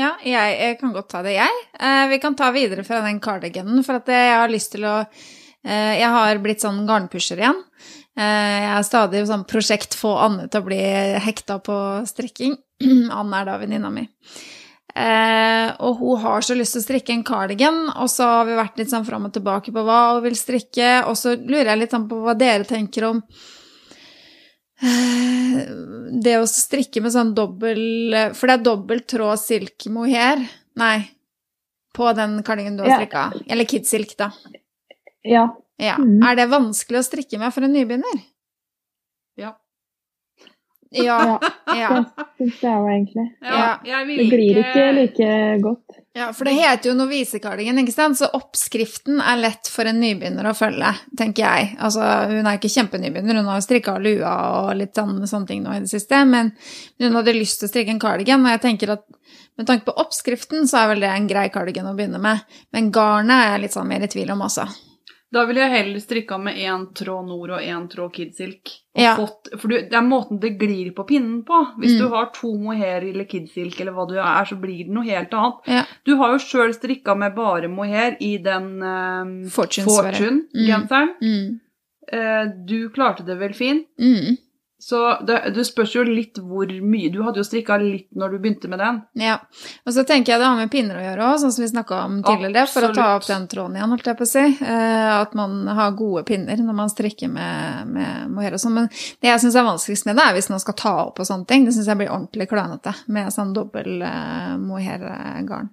Ja, jeg, jeg kan godt ta det, jeg. Eh, vi kan ta videre fra den cardiganen, for at jeg har lyst til å eh, Jeg har blitt sånn garnpusher igjen. Eh, jeg er stadig sånn prosjekt få Anne til å bli hekta på strikking. Anne er da venninna mi. Eh, og hun har så lyst til å strikke en cardigan, og så har vi vært litt sånn fram og tilbake på hva hun vil strikke, og så lurer jeg litt sånn på hva dere tenker om det å strikke med sånn dobbel For det er dobbel tråd silk mohair Nei, på den kardingen du har Ja. Eller kidsilk, da. Ja. Ja. Mm. Er det vanskelig å strikke med for en nybegynner? Ja. Ja. ja. Det syns jeg òg, egentlig. Ja, jeg vil Det glir ikke like godt. Ja, for det heter jo novisekardigan, ikke sant? Så oppskriften er lett for en nybegynner å følge, tenker jeg. Altså, hun er ikke kjempenybegynner, hun har strikka lua og litt sånne, sånne ting nå i det siste, men hun hadde lyst til å strikke en kardigan, og jeg tenker at med tanke på oppskriften, så er vel det en grei kardigan å begynne med. Men garnet er jeg litt sånn mer i tvil om også. Da ville jeg heller strikka med én tråd nord og én tråd kidsilk. Ja. fått, for du, det er måten det glir på pinnen på. Hvis Mm. du har to mohair eller kidsilk eller hva du er, så blir det noe helt annet. Ja. Du har jo sjøl strikka med bare mohair i den um. Fortune-genseren. Mm. uh, du klarte det vel fint. Mm. Så det, det spørs jo litt hvor mye Du hadde jo strikka litt når du begynte med den. Ja. Og så tenker jeg det har med pinner å gjøre òg, sånn som vi snakka om tidligere, for å ta opp den tråden igjen, holdt jeg på å si. Eh, at man har gode pinner når man strikker med, med mohair og sånn. Men det jeg syns er vanskeligst med det, er hvis man skal ta opp og sånne ting. Det syns jeg blir ordentlig klønete med sånn dobbel eh, mohairgarn.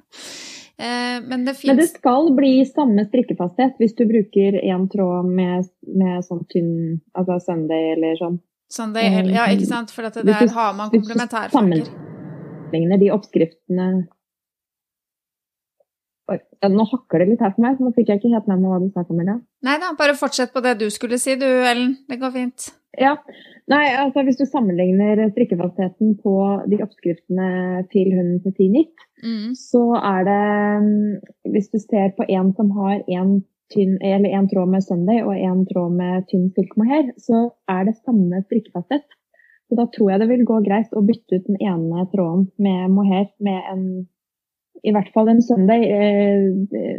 Eh, men det Men det skal bli samme strikkefasthet hvis du bruker én tråd med, med sånn tynn altså Sunday eller sånn. Sånn det Ja, ikke sant? For dette det der har man du. Sammenligner de oppskriftene ja, Nå hakker det litt her for meg, så nå fikk jeg ikke helt med meg hva du snakket om. Emilia. Nei da, bare fortsett på det du skulle si du, Ellen. Det går fint. Ja, Nei, altså Hvis du sammenligner strikkefastheten på de oppskriftene til hun til Knit, Mm. så er det mm, Hvis du ser på en som har en, tynn, eller en tråd med Sunday og en tråd med tynn silkmohair, så er det samme strikkefasthet. Så da tror jeg det vil gå greit å bytte ut den ene tråden med mohair med en I hvert fall en Sunday. Eh,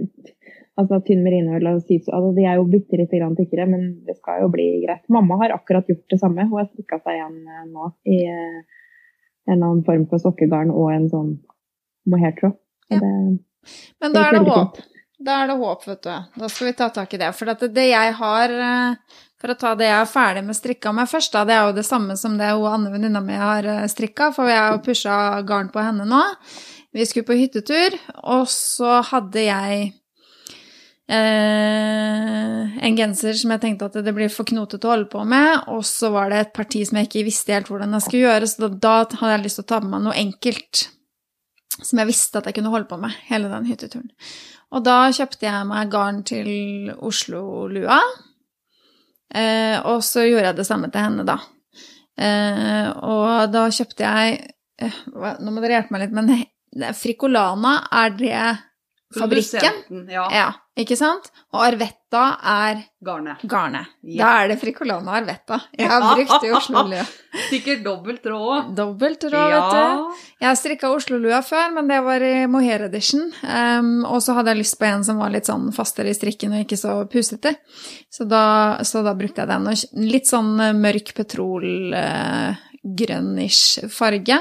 altså tynn merino eller sisu. Altså, de er jo bitte lite grann tykkere, men det skal jo bli greit. Mamma har akkurat gjort det samme. Hun har strikka seg igjen eh, nå i eh, en eller annen form for sokkegarn og en sånn mohairtråd. Så Ja. Men da er det håp. Da er det håp, vet du. Da skal vi ta tak i det. For at det jeg har eh, For å ta det jeg er ferdig med strikka med først, da, det er jo det samme som det hun andre venninna mi har strikka, for jeg har pusha garn på henne nå. Vi skulle på hyttetur, og så hadde jeg eh, en genser som jeg tenkte at det blir for knotete å holde på med, og så var det et parti som jeg ikke visste helt hvordan jeg skulle gjøre, så da, da hadde jeg lyst til å ta med meg noe enkelt som jeg visste at jeg kunne holde på med hele den hytteturen. Og da kjøpte jeg meg garn til Oslo-lua. Eh, og så gjorde jeg det samme til henne, da. Eh, og da kjøpte jeg eh, Nå må dere hjelpe meg litt, men Frikolana, er det fabrikken? Ja. Ja, ikke sant? Og Arvetta er Garnet. garnet. Ja. Da er det Fricolana Arvetta. Jeg har brukt det i Oslo-lua. Sikkert dobbelt tråd òg. Dobbelt råd, vet du. Jeg har strikka Oslo-lua før, men det var i mohair edition. Um, og så hadde jeg lyst på en som var litt sånn fastere i strikken og ikke så pusete. Så da, så da brukte jeg den. Og litt sånn eh, mørk petrol, eh, farge.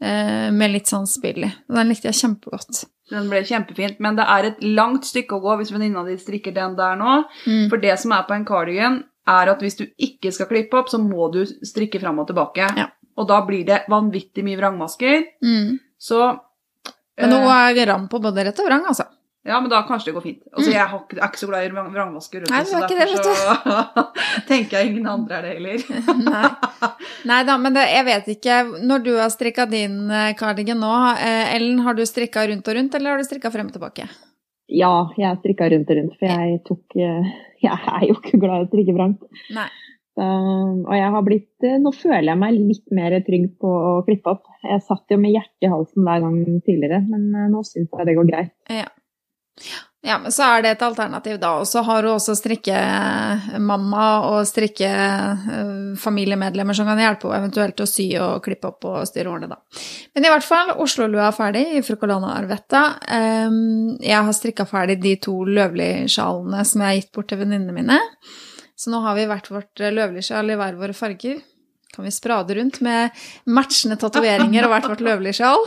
Uh, med litt sånn spill i. Den likte jeg kjempegodt. Den ble kjempefint, men det er et langt stykke å gå hvis venninna di strikker den der nå. Mm. For det som er på en cardigan, er at hvis du ikke skal klippe opp, så må du strikke fram og tilbake. Ja. Og da blir det vanvittig mye vrangmasker. Mm. Så Men nå er er ram på både rett og vrang, altså. Ja, men da kanskje det går fint. Altså, Mm. Jeg er ikke så glad i vrangmasker. vet Nei, det du er ikke det, derfor så tenker jeg ingen andre er det heller. Nei. Nei da, men det, jeg vet ikke Når du har strikka din eh, cardigan nå, eh, Ellen, har du strikka rundt og rundt, eller har du strikka frem og tilbake? Ja, jeg strikka rundt og rundt, for jeg tok eh, Jeg er jo ikke glad i å strikke vrangt. Og jeg har blitt Nå føler jeg meg litt mer trygg på å klippe opp. Jeg satt jo med hjertet i halsen hver gang tidligere, men nå syns jeg det går greit. Ja. Ja, men så er det et alternativ, da. Og så har hun også strikkemamma og strikkefamiliemedlemmer som kan hjelpe henne eventuelt å sy og klippe opp og styre årene, da. Men i hvert fall, Oslo-lua er ferdig i Frucolana Arvetta. Ehm, jeg har strikka ferdig de to løvlisjalene som jeg har gitt bort til venninnene mine. Så nå har vi hvert vårt løvlisjal i hver våre farger. Kan vi sprade rundt med matchende tatoveringer og hvert vårt Løvli-sjal.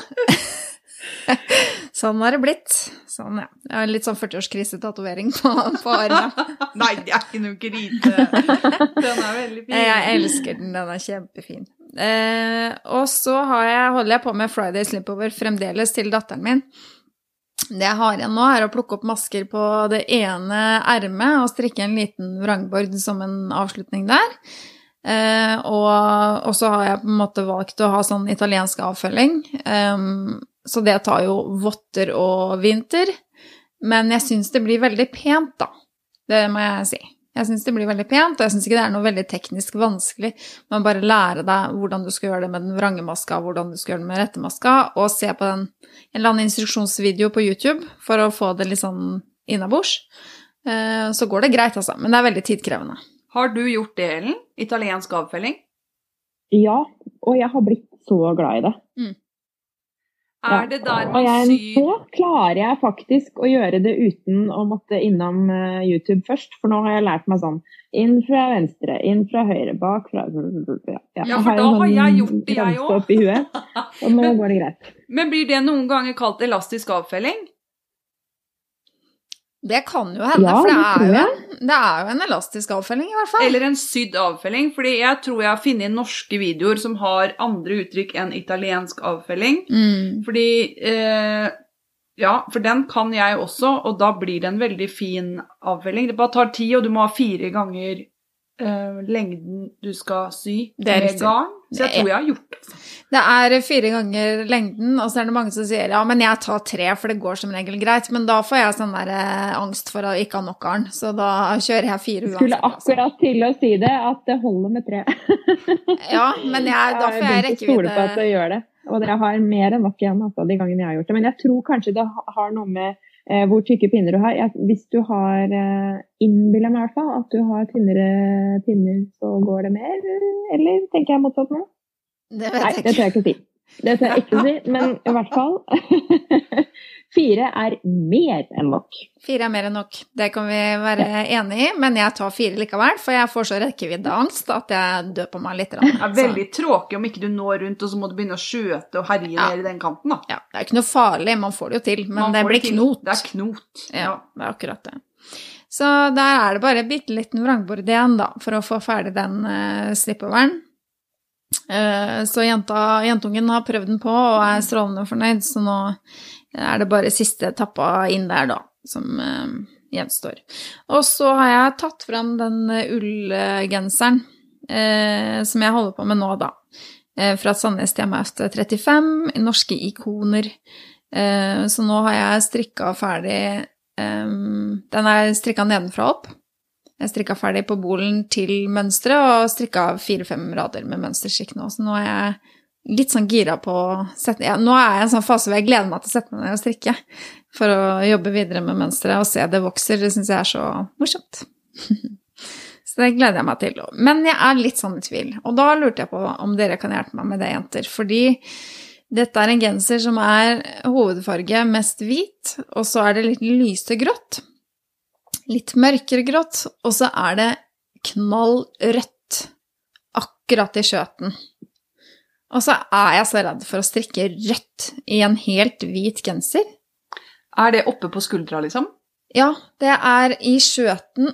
sånn har det blitt. Sånn, ja. Jeg har litt sånn 40-årskrisetatovering på, på armen. Nei, det er ikke noe krise. Den er veldig fin. Jeg elsker den, den er kjempefin. Eh, og så har jeg, holder jeg på med Friday Slipover fremdeles til datteren min. Det jeg har igjen nå, er å plukke opp masker på det ene ermet og strikke en liten vrangbord som en avslutning der. Eh, og, og, så har jeg på en måte valgt å ha sånn italiensk avfølging. Um, så det tar jo votter og vinter. Men jeg syns det blir veldig pent, da. Det må jeg si. Jeg syns det blir veldig pent, og jeg syns ikke det er noe veldig teknisk vanskelig. Man bare lære deg hvordan du skal gjøre det med den vrangemaska, hvordan du skal gjøre det med rettemaska, og se på den, en eller annen instruksjonsvideo på YouTube for å få det litt sånn innabords. Eh, så går det greit, altså. Men det er veldig tidkrevende. Har du gjort det, Ellen? Italiensk avfelling? Ja, og jeg har blitt så glad i det. Mm. Er det der man syr Nå klarer jeg faktisk å gjøre det uten å måtte innom uh, YouTube først, for nå har jeg lært meg sånn inn fra venstre, inn fra høyre, bak fra Ja, Ja, for da har jeg gjort det, jeg Men- det greit. Men blir det noen ganger kalt elastisk avfelling? Det kan jo hende, Ja, for det det er, jo en, det er jo en elastisk avfelling, i hvert fall. Eller en sydd avfelling? Fordi jeg tror jeg har funnet norske videoer som har andre uttrykk enn italiensk avfelling. Mm. Fordi eh, Ja, for den kan jeg også, og da blir det en veldig fin avfelling. Det bare tar tid, og du må ha fire ganger eh, lengden du skal sy Det med riktig. garn. Så jeg tror jeg har gjort det. altså. Det er fire ganger lengden, og så er det mange som sier ja, men jeg tar tre, for det går som regel greit. Men da får jeg sånn der eh, angst for å ikke ha nok garn, så da kjører jeg fire Jeg skulle altså. akkurat til å si det, at det holder med tre. Ja, men jeg, da får jeg begynt å stole på at det gjør det. Og dere har mer enn nok igjen altså, de gangene jeg har gjort det. Men jeg tror kanskje det har noe med hvor tykke pinner du har. Jeg, hvis du har eh, innbiller meg i hvert fall at du har tynnere pinner, så går det mer. Eller tenker jeg motsatt nå? Det Nei, vet det jeg tør ikke. jeg ikke si. Det tør jeg ikke si, men i hvert fall Fire er mer enn nok. Fire er mer enn nok. Det kan vi være enig i, men jeg tar fire likevel, for jeg får så rekkeviddeangst at jeg dør på meg litt. Det er Så- veldig tråkig om ikke du når rundt, og så må du begynne å skjøte og herje Ja. ned i den kanten. da. Ja, det er ikke noe farlig, man får det jo til, men Man det blir det knot. Det er knot. Ja, det er akkurat det. Så der er det bare bitte liten vrangbord igjen, da, for å få ferdig den uh, slippoveren. Uh, så jenta, jentungen har prøvd den på og er strålende fornøyd, så nå er det bare siste etappa inn der, da, som eh, gjenstår. Og så har jeg tatt fram den eh, ullgenseren eh, som jeg holder på med nå, da. Fra Sandnes TMF 35, norske ikoner. Så nå har jeg strikka ferdig den er strikka nedenfra opp. Jeg strikka ferdig på bolen til mønsteret og strikka fire-fem rader med mønsterstrikk nå. Så nå er jeg litt sånn gira på å sette ja, Nå er jeg i en sånn fase hvor jeg gleder meg til å sette meg ned og strikke. For å jobbe videre med mønsteret og se det vokser. Det syns jeg er så morsomt. så det gleder jeg meg til. Men jeg er litt sånn i tvil. Og da lurte jeg på om dere kan hjelpe meg med det, jenter. Fordi dette er en genser som er hovedfarge mest hvit, og så er det litt lyse grått. Litt mørkere grått, og så er det knall rødt akkurat i skjøten. Og så er jeg så redd for å strikke rødt i en helt hvit genser. Er det oppe på skuldra, liksom? Ja, det er i skjøten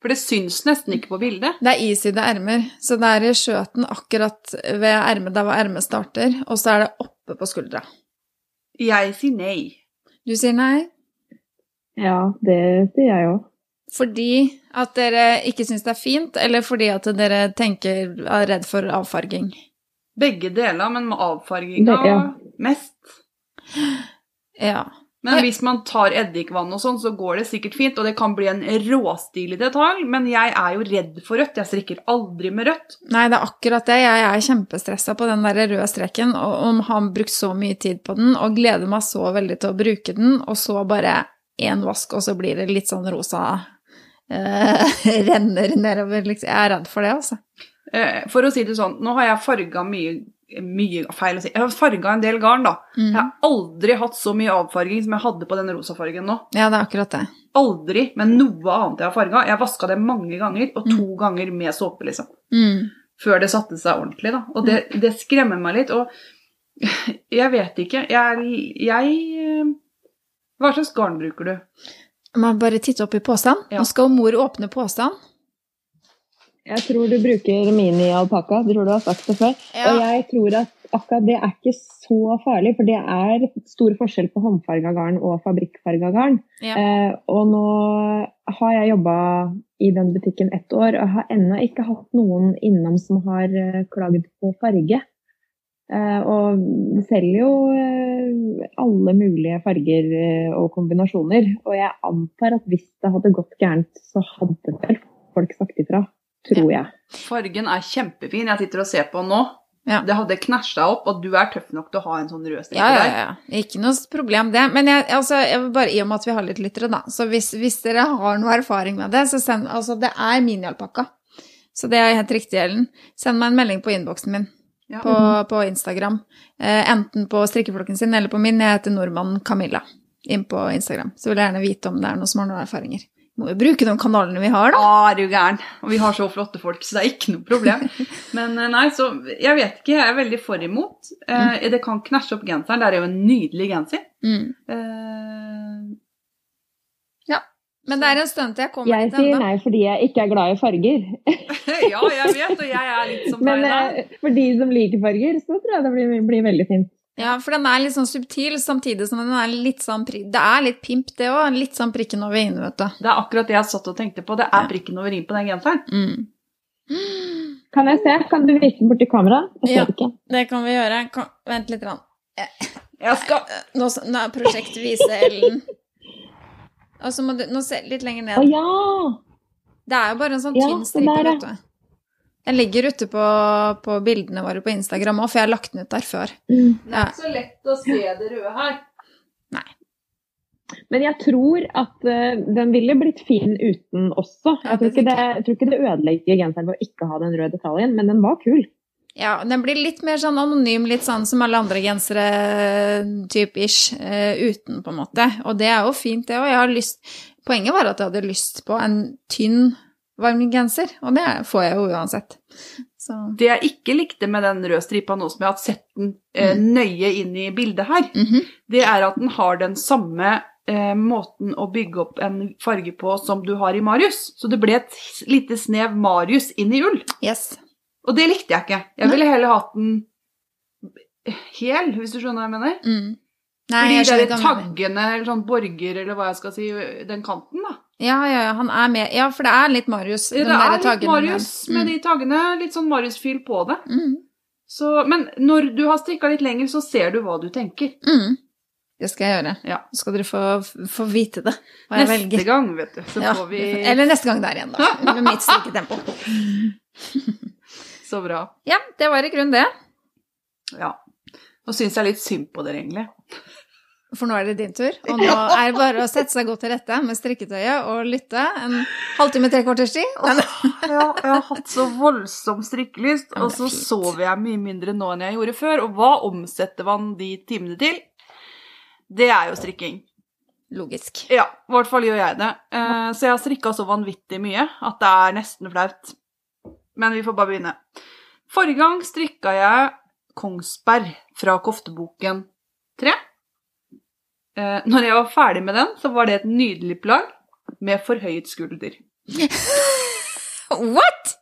For det syns nesten ikke på bildet. Det er isydde ermer, så det er i skjøten akkurat ved ermet der hvor ermet starter, og så er det oppe på skuldra. Jeg sier nei. Du sier nei? Ja, det sier jeg òg. Fordi at dere ikke syns det er fint, eller fordi at dere tenker er redd for avfarging? Begge deler, men med avfarginga ja. mest. Ja. Men hvis man tar eddikvann og sånn, så går det sikkert fint, og det kan bli en råstilig detalj, men jeg er jo redd for rødt. Jeg strikker aldri med rødt. Nei, det er akkurat det. Jeg er kjempestressa på den der røde streken, og om han brukt så mye tid på den, og gleder meg så veldig til å bruke den, og så bare én vask, og så blir det litt sånn rosa renner nedover. Liksom. Jeg er redd for det, altså. Eh, For å si det sånn, nå har jeg farga mye mye feil å si. Jeg har farga en del garn, da. Mm. Jeg har aldri hatt så mye avfarging som jeg hadde på den rosafargen nå. Ja, det er akkurat det. Aldri med noe annet jeg har farga. Jeg vaska det mange ganger, og to ganger med såpe, liksom. Mm. Før det satte seg ordentlig, da. Og det, det skremmer meg litt. Og jeg vet ikke. Jeg, jeg eh, Hva slags garn bruker du? Man bare titter opp i posen. Ja. Nå skal mor åpne posen. Jeg tror du bruker mini-alpakka. Tror du har sagt det før. Og jeg tror at akkurat det er ikke så farlig, for det er stor forskjell på håndfarga garn og fabrikkfarga garn. Ja. Eh, og nå har jeg jobba i den butikken ett år og har ennå ikke hatt noen innom som har eh, klaget på farge. Eh, og vi selger jo eh, alle mulige farger eh, og kombinasjoner. Og jeg antar at hvis det hadde gått gærent, så hadde vel folk sagt ifra. Tror jeg. Fargen er kjempefin. Jeg sitter og ser på den nå. Ja. Det hadde knæsja opp, og du er tøff nok til å ha en sånn rød stripe Ja, ja, der. ja. Ikke noe problem, det. Men jeg, altså, jeg vil bare, i og med at vi har litt lyttere, da, så hvis, hvis dere har noe erfaring med det, så send Altså, det er minialpakka. Så det er helt riktig, Ellen. Send meg en melding på innboksen min Ja. på, på Instagram. Eh, enten på strikkeflokken sin eller på min. Jeg heter nordmannen Camilla inn på Instagram. Så vil jeg gjerne vite om det er noen som har noen erfaringer. Må jo bruke de kanalene vi har, da. Ja, Ah, er du gæren. Og vi har så flotte folk, så det er ikke noe problem. Men eh, nei, så jeg vet ikke. Jeg er veldig for imot. Eh, det kan knæsje opp genseren. Det er jo en nydelig genser. Mm. Eh, Men det er en stund til jeg kommer Jeg dit sier nei fordi jeg ikke er glad i farger. ja, jeg vet, og jeg er litt som Men deg der. eh, for de som liker farger, så tror jeg det blir, blir veldig fint. Ja, for den er litt sånn subtil, samtidig som den er litt sånn Det er litt pimp, det òg. Litt sånn prikken over i-en, vet du. Det er akkurat det jeg satt og tenkte på. Det er prikken over i-en på den genseren. Mm. Kan jeg se? Kan du vise borti kameraet? Ja. ikke. Det kan vi gjøre. Kom, vent litt. Rann. Jeg skal Nå, nå er prosjekt vise Ellen. Og så må du Nå se litt lenger Å ned. ja! Det er jo bare en sånn Ja, tynn stripe, der, ja. vet du. Den ligger ute på, på bildene våre på Instagram òg, for jeg har lagt den ut der før. Mm. Det er ikke så lett å se det røde her. Men jeg tror at uh, den ville blitt fin uten også. Ja, Jeg tror, ikke det, jeg tror ikke det ødelegger genseren ved å ikke ha den røde detaljen, men den var kul. Ja, den blir litt mer sånn anonym, litt sånn som alle andre gensere, type ish, eh, uten, på en måte. Og det er jo fint, det òg. Poenget var at jeg hadde lyst på en tynn, varm genser, og det får jeg jo uansett. Så Det jeg ikke likte med den røde stripa nå som jeg har sett den eh, nøye inn i bildet her, mhm. det er at den har den samme eh, måten å bygge opp en farge på som du har i Marius. Så det ble et lite snev Marius inn i ull. Yes. Og det likte jeg ikke. Jeg ville heller hatt den hel, hvis du skjønner hva jeg mener. Mm. Nei, Fordi jeg de der taggene, eller sånn borger, eller hva jeg skal si, den kanten, da. Ja, ja, ja, han er med. Ja, for det er litt Marius. Det den er litt Marius med Mm. de taggene. Litt sånn Marius-fyll på det. Mm. Så, men når du har strikka litt lenger, så ser du hva du tenker. Mm. Det skal jeg gjøre. Ja. Så skal dere få, få vite det, hva jeg Neste velger. gang, vet du, så Ja, får vi Eller neste gang der igjen, da. Med mitt strikketempo. Så bra. Ja, det var i grunnen det. Ja. Nå syns jeg litt synd på dere, egentlig. For nå er det din tur. Og nå er det bare å sette seg godt til rette med strikketøyet og lytte en halvtime, tre kvarters tid. Og... Ja, jeg har hatt så voldsom strikkelyst, og så er sover jeg mye mindre nå enn jeg gjorde før. Og hva omsetter man de timene til? Det er jo strikking. logisk. Ja, i hvert fall gjør jeg det. Eh, Så jeg har strikka så vanvittig mye at det er nesten flaut. Men vi får bare begynne. Forrige gang strikka jeg Kongsberg fra kofteboken 3. Eh, Når jeg var ferdig med den, så var det et nydelig plagg med forhøyet skulder. What?!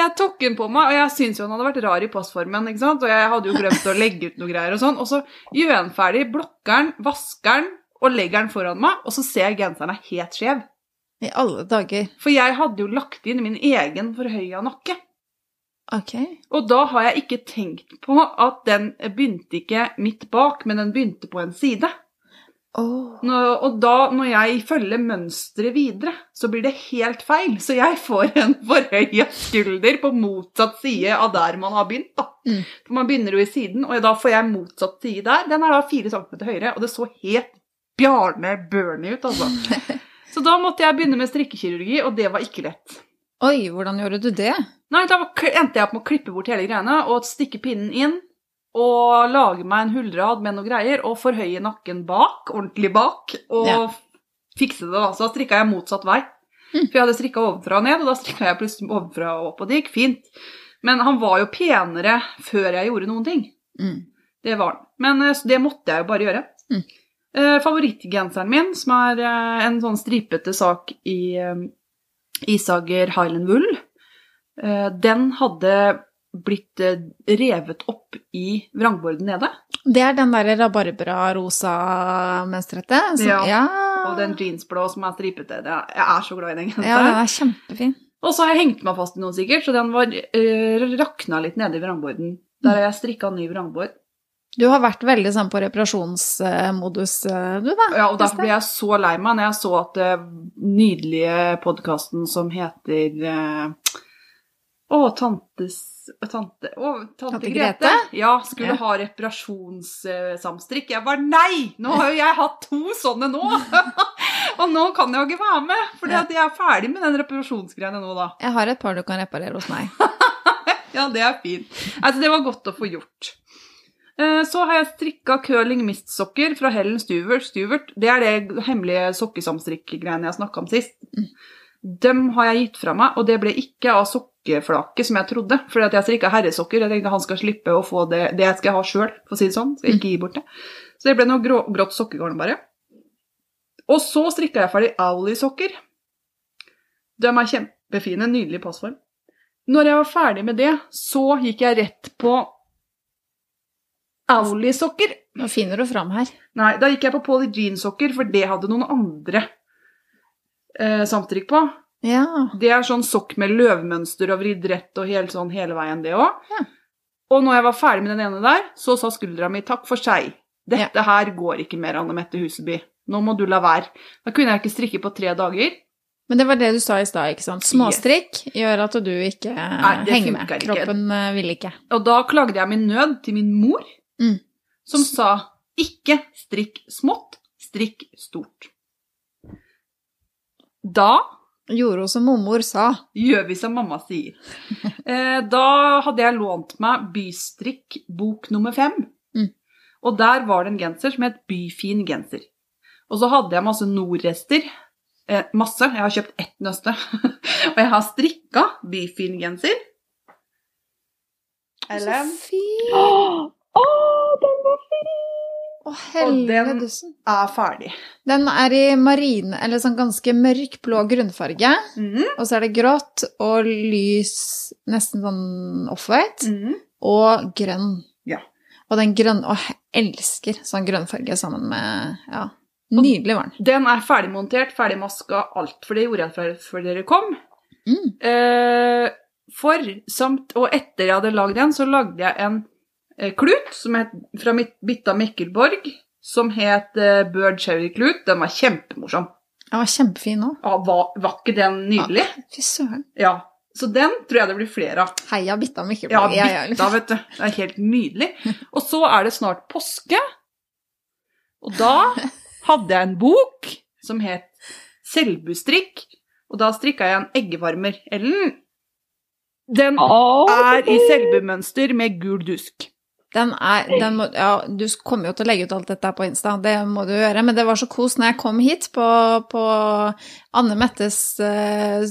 Jeg tok den på meg, og jeg syns jo han hadde vært rar i passformen. ikke sant? Og jeg hadde jo glemt å legge ut noe greier og sånn. Og så gjør jeg den ferdig, blokker den, vasker den og legger den foran meg, og så ser jeg genseren er helt skjev. I alle dager. For jeg hadde jo lagt inn min egen forhøya nakke. Ok. Og da har jeg ikke tenkt på at den begynte ikke midt bak, men den begynte på en side. Åh. Nå, og da, når jeg følger mønsteret videre, så blir det helt feil. Så jeg får en forhøya skulder på motsatt side av der man har begynt. da. Mm. For man begynner jo i siden, og da får jeg motsatt side der. Den er da fire centimeter høyere, og det så helt Bjarne Bernie ut, altså. Så da måtte jeg begynne med strikkekirurgi, og det var ikke lett. Oi, hvordan gjorde du det? Nei, da endte jeg opp med å klippe bort hele greiene og stikke pinnen inn. Og lage meg en hullrad med noe greier og forhøye nakken bak, ordentlig bak. Og Ja. fikse det. da. Så da strikka jeg motsatt vei. Mm. For jeg hadde strikka ovenfra og ned, og da strikka jeg plutselig ovenfra og opp. Og det gikk fint. Men han var jo penere før jeg gjorde noen ting. Mm. Det var han. Men eh, det måtte jeg jo bare gjøre. Mm. Eh, favorittgenseren min, som er eh, en sånn stripete sak i eh, Isager Highland Wool, eh, den hadde blitt eh, revet opp i vrangborden nede. Det er den derre rabarbra-rosa mønstrete? Ja, ja. Og den jeansblå som er stripete. Det jeg er så glad i den ja, den er kjempefin. Og så har jeg hengt meg fast i noe sikkert, så den var eh, rakna litt nede i vrangborden. Der har jeg strikka ny vrangbord. Du har vært veldig sånn på reparasjonsmodus, eh, du da. Ja, og derfor ble jeg så lei meg når jeg så at den nydelige podkasten som heter eh, Å, tantes Tante, å, tante, Tante Grete. Grete? Ja, skulle Ja. ha reparasjonssamstrikk. Jeg bare nei! Nå har jo jeg hatt to sånne nå! og nå kan jeg jo ikke være med, for Ja. jeg er ferdig med den reparasjonsgreiene nå, da. Jeg har et par du kan reparere hos meg. Ja, det er fint. Altså, det var godt å få gjort. Eh, Så har jeg strikka curling mist-sokker fra Helen Stewart. Stuvert. Det er det hemmelige sokkesamstrikk-greiene jeg snakka om sist. Dem har jeg gitt fra meg, og det ble ikke av sokkeflaket som jeg trodde. Fordi at jeg strikka herresokker. Jeg tenkte han skal slippe å få det Det skal jeg ha sjøl, for å si det sånn. Skal ikke gi bort det. Så det ble noe grå, grått sokkegarn, bare. Og så strikka jeg ferdig Owly-sokker. De er kjempefine. Nydelig passform. Når jeg var ferdig med det, så gikk jeg rett på Owly-sokker. Nå finner du fram her. Nei, da gikk jeg på Polly Jean-sokker, for det hadde noen andre eh, samtrykk på. Ja. Det er sånn sokk med løvmønster og vridd rett og helt sånn hele veien, det òg. Ja. Og når jeg var ferdig med den ene der, så sa skuldra mi takk for seg. Dette her går ikke mer, Anne Mette Huseby. Nå må du la være. Da kunne jeg ikke strikke på tre dager. Men det var det du sa i stad, ikke sant? Småstrikk gjør at du ikke Nei, henger med. funker ikke. Kroppen eh, vil ikke. Og da klagde jeg min nød til min mor, Mm. som sa ikke strikk smått, strikk stort. Da Gjorde hun som mormor sa. gjør vi som mamma sier. Eh, da hadde jeg lånt meg Bystrikk bok nummer fem. Mm. Og der var det en genser som het Byfin genser. Og så hadde jeg masse Nord-rester. Eh, masse. Jeg har kjøpt ett nøste. og jeg har strikka Byfin genser. Ellen Så fin! Å, Og den- er ferdig. Den er i marine, eller sånn ganske mørk blå grunnfarge. Mhm, Og så er det grått og lys, nesten sånn offwhite, mm. og grønn. Ja. Og den grønne Å, jeg elsker sånn grønnfarge sammen med Ja. Nydelig var den. Den er ferdigmontert, ferdigmaska, alt. For det gjorde jeg før, dere kom. Mm. Eh, for samt Og etter jeg hadde lagd den, så lagde jeg en klut som het, fra mitt Bitta Mikkelborg, som het eh, Bird Cherry Klut. Den var kjempemorsom. Den var kjempefin òg. Ja, var, var ikke den nydelig? Fy søren. Ja. Så den tror jeg det blir flere av. Heia Bitta Ja, Mikkelborg. jeg er Bitta, vet du. Det er helt nydelig. Og så er det snart påske. Og da hadde jeg en bok som het Selbustrikk, Og da strikka jeg en eggevarmer. Ellen, den er i selbumønster med gul dusk. Den er, den må, ja, du kommer jo til å legge ut alt dette på Insta, det må du gjøre. Men det var så kos når jeg kom hit på, på Anne Mettes uh,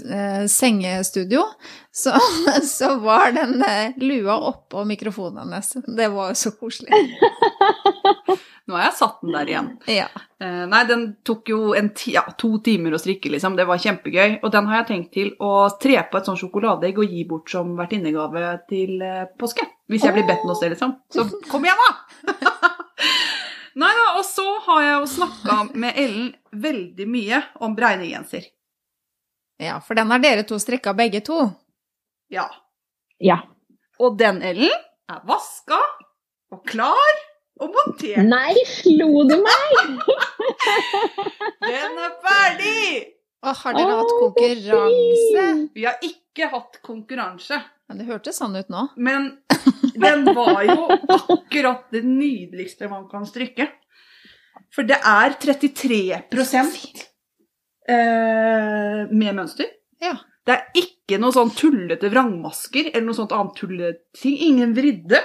sengestudio. Så, så var den uh, lua oppå mikrofonen hennes. Det var jo så koselig. Nå har jeg satt den der igjen. Ja. Uh, nei, den tok jo en ti, ja, to timer å strikke, liksom. Det var kjempegøy. Og den har jeg tenkt til å tre på et sånn sjokoladeegg og gi bort som vertinnegave til uh, påske. Hvis jeg blir bedt noe sted, liksom. Så kom igjen, da! nei da, og så har jeg jo snakka med Ellen veldig mye om bregnegenser. ja, for den har dere to strikka begge to. Ja. Ja. Og den Ellen er vaska og klar. Og montert. Nei, slo du meg? Den er ferdig! Og har dere hatt konkurranse? Vi har ikke hatt konkurranse, Ja, det hørtes sånn ut nå. men den var jo akkurat det nydeligste man kan strykke. For det er 33 eh, med mønster. Ja. Det er ikke noe sånn tullete vrangmasker eller noe sånt annet tulleting. Ingen vridde.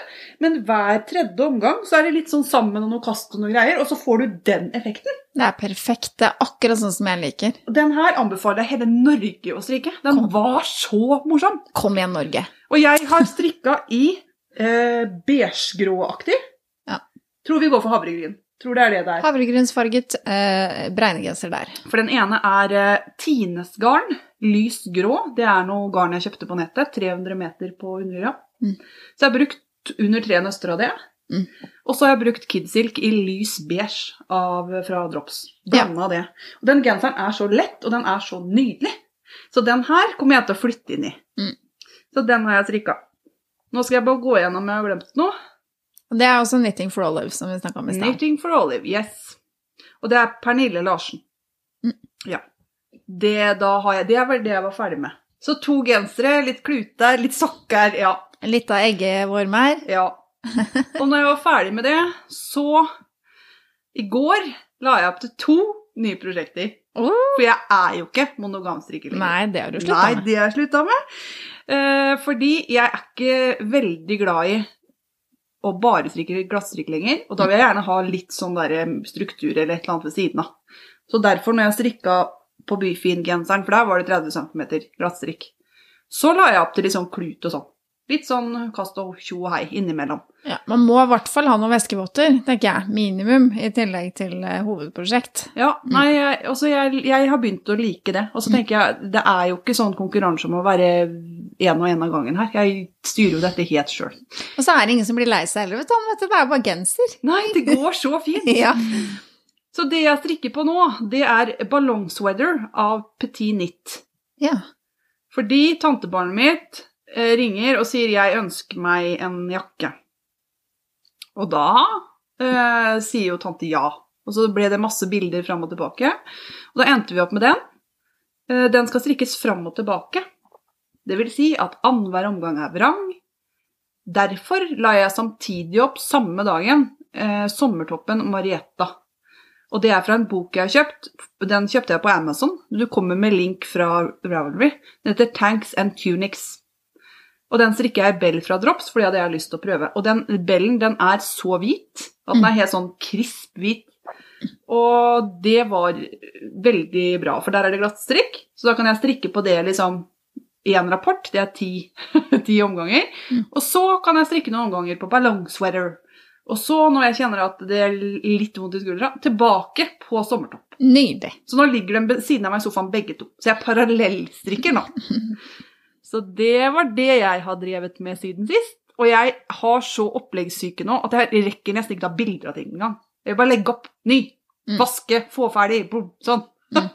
Men hver tredje omgang så er det litt sånn sammen og noe kast og noe greier, og så får du den effekten. Det er perfekt. Det er akkurat sånn som jeg liker. Den her anbefaler jeg hele Norge å strikke. Den Kom. var så morsom. Kom igjen, Norge. Og jeg har strikka i eh, beigegrå-aktig. Ja. Tror vi går for havregryn. Tror det er det det er. Havregrynsfarget eh, bregnegenser der. For den ene er eh, Tines-garn, lys grå. Det er noe garn jeg kjøpte på nettet. 300 meter på undergram. Mm. Så jeg har brukt under tre nøster av det. Mm. Og så har jeg brukt Kidsilk i lys beige av, fra Drops. Blanda det. Og den genseren er så lett, og den er så nydelig. Så den her kommer jeg til å flytte inn i. Mm. Så den har jeg strikka. Nå skal jeg bare gå gjennom om jeg har glemt noe. Og det er også Knitting for Olive, som vi snakka om i stad. Knitting for Olive, yes. Og det er Pernille Larsen. Mm. Ja. Det, jeg, det er vel det jeg var ferdig med. Så to gensere, litt kluter, litt sokker, ja. Litt av eggevormer. ja. Og når jeg var ferdig med det, så I går la jeg opp til to nye prosjekter. Oh. For jeg er jo ikke monogamstrikker lenger. Nei, det har du slutta Nei, det har jeg slutta med. Eh, fordi jeg er ikke veldig glad i å bare strikker glattstrikk lenger. Og da vil jeg gjerne ha litt sånn der struktur eller et eller annet ved siden av. Så derfor, når jeg strikka på Byfin-genseren, for der var det 30 cm glattstrikk, så la jeg opp til litt sånn klut og sånn. Litt sånn kast og tjo og hei innimellom. Ja, man må i hvert fall ha noen væskevotter, tenker jeg. Minimum, i tillegg til eh, hovedprosjekt. Ja, nei, jeg, altså jeg, jeg har begynt å like det. Og så tenker jeg, det er jo ikke sånn konkurranse om å være én og én av gangen her. Jeg styrer jo dette helt sjøl. Og så er det ingen som blir lei seg heller, vet du. vet du. Det er bare genser. Nei, det går så fint. Ja. Så det jeg strikker på nå, det er ballongsweater av Petit Knit. ja. Fordi tantebarnet mitt eh, ringer og sier 'jeg ønsker meg en jakke'. Og da eh, sier jo tante ja. Og så ble det masse bilder fram og tilbake. Og da endte vi opp med den. Eh, den skal strikkes fram og tilbake. Det vil si at annenhver omgang er vrang. Derfor la jeg samtidig opp samme dagen eh, sommertoppen Marietta. Og det er fra en bok jeg har kjøpt. Den kjøpte jeg på Amazon. Du kommer med link fra Ravelry. Den heter Tanks and Tunics. Og den strikker jeg Bell fra Drops fordi det hadde jeg lyst til å prøve. Og den bellen den er så hvit at den er helt sånn krisp hvit. Og det var veldig bra, for der er det glatt strikk. Så da kan jeg strikke på det liksom en rapport. Det er ti, ti omganger. Mm. Og så kan jeg strikke noen omganger på ballongsweater. Og så, når jeg kjenner at det er litt vondt i skuldra, tilbake på sommertopp. Nydelig. Så nå ligger de ved siden av meg i sofaen begge to. Så jeg parallellstrikker nå. Så det var det jeg har drevet med siden sist. Og jeg har så oppleggssyke nå at jeg rekker nesten ikke ta bilder av ting engang. Jeg vil bare legge opp, ny, Mm. vaske, få ferdig, boom, sånn. Mm.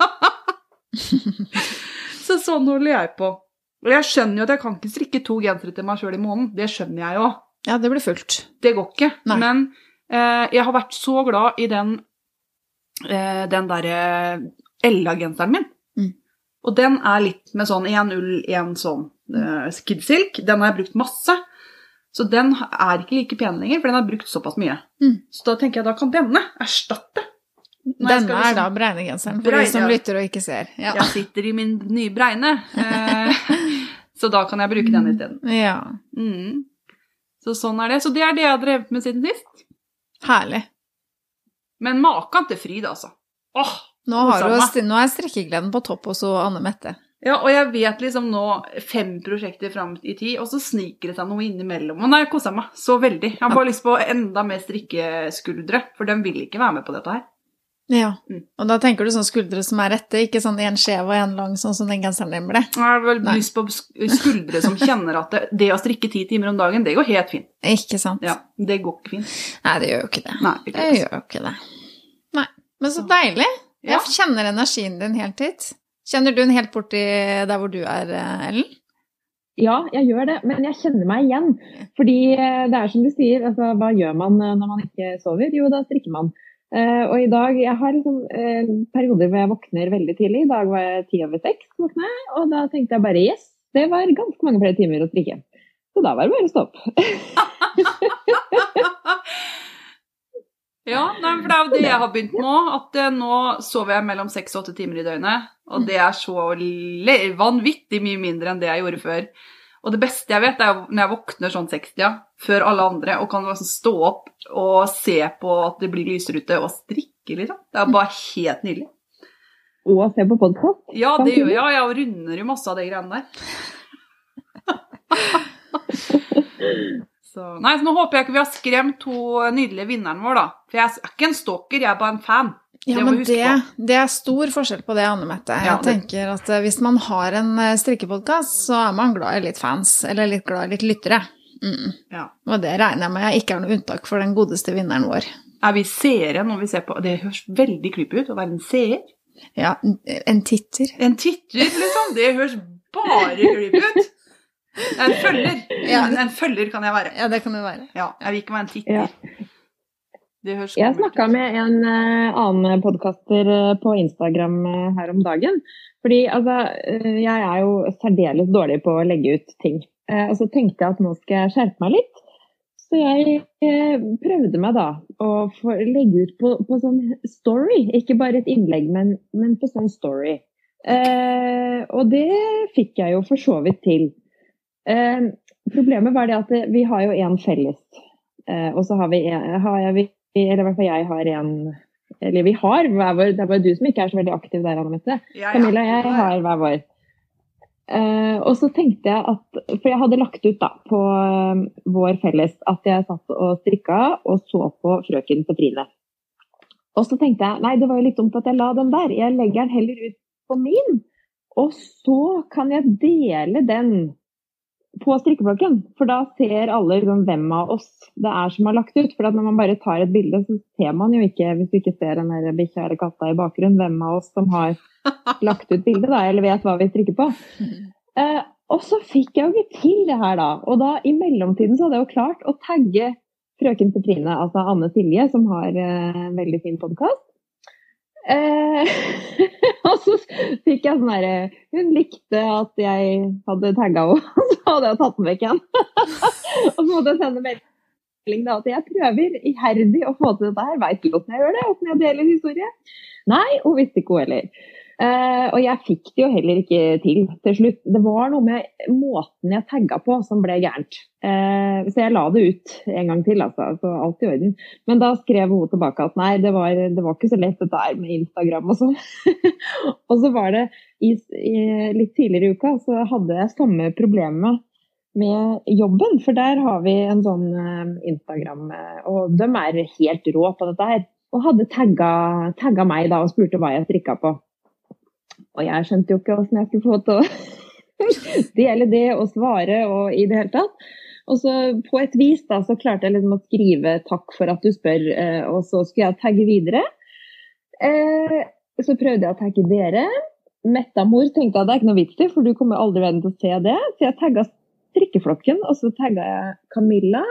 så sånn holder jeg på. Og jeg skjønner jo at jeg kan ikke strikke to gensere til meg sjøl i måneden. Det skjønner jeg jo. Ja, det blir fullt. Det går ikke. Nei. Men eh, jeg har vært så glad i den, eh, den derre Ella-genseren min. Mm. Og den er litt med sånn én ull, én sånn eh, skidsilk. Den har jeg brukt masse. Så den er ikke like pen lenger, for den har brukt såpass mye. Mm. Så da tenker jeg da kan denne erstatte. Denne er da bregnegenseren, for breine, de som lytter og ikke ser. Ja. Jeg sitter i min nye bregne. Eh, så da kan jeg bruke den isteden. ja. Mm. Så sånn er det. Så det er det jeg har drevet med siden sist. Herlig. Men maken til fryd, altså. Åh, Nå, har du, nå er strikkegleden på topp hos Anne Mette. Ja, og jeg vet liksom nå fem prosjekter fram i tid, og så sniker det seg noe innimellom. Og har jeg kosa meg så veldig. Jeg har bare lyst på enda mer strikkeskuldre, for de vil ikke være med på dette her. Ja. Mm. Og da tenker du sånn skuldre som er rette, ikke sånn en skjev og en lang, sånn som den genseren din ble. Jeg har vel Nei. lyst på skuldre som kjenner at det, det å strikke ti timer om dagen, det går helt fint. Ikke sant? Ja, det går ikke fint. Nei, det gjør jo ikke det. Nei, det Det gjør jo ikke det. Nei. Men så deilig. Ja. Jeg kjenner energien din helt hit. Kjenner du den helt borti der hvor du er, eh, Ellen? Ja, jeg gjør det, men jeg kjenner meg igjen. Fordi eh, det er som du sier, altså, hva gjør man eh, når man ikke sover? Jo, da strikker man. Eh, og i dag, jeg har liksom uh, perioder hvor jeg våkner veldig tidlig. I dag var jeg ti over seks, våkna jeg, og da tenkte jeg bare yes, det var ganske mange flere timer å strikke. Så da var det bare å stå opp. Ja, nei, for det er jo det jeg har begynt òg. At uh, nå sover jeg mellom seks og åtte timer i døgnet. Og det er så vanvittig mye mindre enn det jeg gjorde før. Og det beste jeg vet, er når jeg våkner sånn 60 før alle andre, og kan liksom stå opp og se på at det blir lysere ute, og strikke, liksom. Det er bare helt nydelig. Og se på podkast. Ja, det gjør jeg. Jeg runder jo masse av de greiene der. Så, nei, så nå håper jeg ikke vi har skremt to nydelige vinneren vår, da. For jeg er ikke en stalker, jeg er bare en fan. Ja, Det men det, det er stor forskjell på det, Anne Mette. Jeg Ja, det- tenker at eh, Hvis man har en eh, strikkepodkast, så er man glad i litt fans, eller litt glad i litt lyttere. Mm. Ja. Og det regner jeg med jeg ikke er noe unntak for den godeste vinneren vår. Er vi seere når vi ser på Det høres veldig creepy ut å være en seer. Ja, en titter. En titter, liksom. Det høres bare creepy ut. En følger. Ja. En, en følger kan jeg være. Ja, det kan du være. Ja, jeg vil ikke være en titter. Ja. Jeg snakka med en eh, annen podkaster på Instagram eh, her om dagen. Fordi altså, eh, jeg er jo særdeles dårlig på å legge ut ting. Eh, og så tenkte jeg at nå skal jeg skjerpe meg litt. Så jeg eh, prøvde meg da å legge ut på, på sånn story. Ikke bare et innlegg, men, men på sånn story. Eh, og det fikk jeg jo for så vidt til. Eh, problemet var det at vi har jo en felles. Eh, og så har vi, har jeg, eller i hvert fall jeg har en Eller vi har hver vår. Det er bare du som ikke er så veldig aktiv der, Anne Mette. Ja, ja. Camilla og jeg har hver vår. Uh, og så tenkte jeg at For jeg hadde lagt ut da på eh, vår felles at jeg satt og strikka og så på Frøken Petrine. Og så tenkte jeg nei, det var jo litt dumt at jeg la den der. Jeg legger den heller ut på min. Og så kan jeg dele den på strikkeblokken. For da ser alle liksom, hvem av oss det er som har lagt ut. For at når man bare tar et bilde, så ser man jo ikke, hvis du ikke ser den bikkja eller katta i bakgrunnen, hvem av oss som har lagt ut bildet, da, eller vet hva vi strikker på. Eh, og så fikk jeg jo ikke til det her, da. Og da i mellomtiden så hadde jeg jo klart å tagge frøken Petrine, altså Anne Silje, som har eh, en veldig fin podkast. Eh, og så fikk jeg sånn herre Hun likte at jeg hadde tagga henne, så hadde jeg tatt den vekk igjen. og så måtte jeg sende melding da at jeg prøver iherdig å få til dette her. Veit du åssen jeg gjør det? Åssen jeg deler historie? Nei, hun visste ikke hun heller. Eh, og jeg fikk det jo heller ikke til til slutt. Det var noe med måten jeg tagga på som ble gærent. Eh, så jeg la det ut en gang til, altså. Så alt i orden. Men da skrev hun tilbake at nei, det var, det var ikke så lett dette her med Instagram og sånn. og så var det i, i, litt tidligere i uka så hadde jeg samme problemet med jobben, for der har vi en sånn eh, Instagram, og de er helt rå på dette her. Og hadde tagga, tagga meg da og spurte hva jeg strikka på. Og jeg skjønte jo ikke hvordan jeg skulle få til å dele det og svare og i det hele tatt. Og så på et vis da, så klarte jeg liksom å skrive 'takk for at du spør', eh, og så skulle jeg tagge videre. Eh, så prøvde jeg å tagge dere. Mettamor tenkte jeg det er ikke noe vits i, for du kommer aldri verden til å se det. Så jeg tagga strikkeflokken, og så tagga jeg Camilla.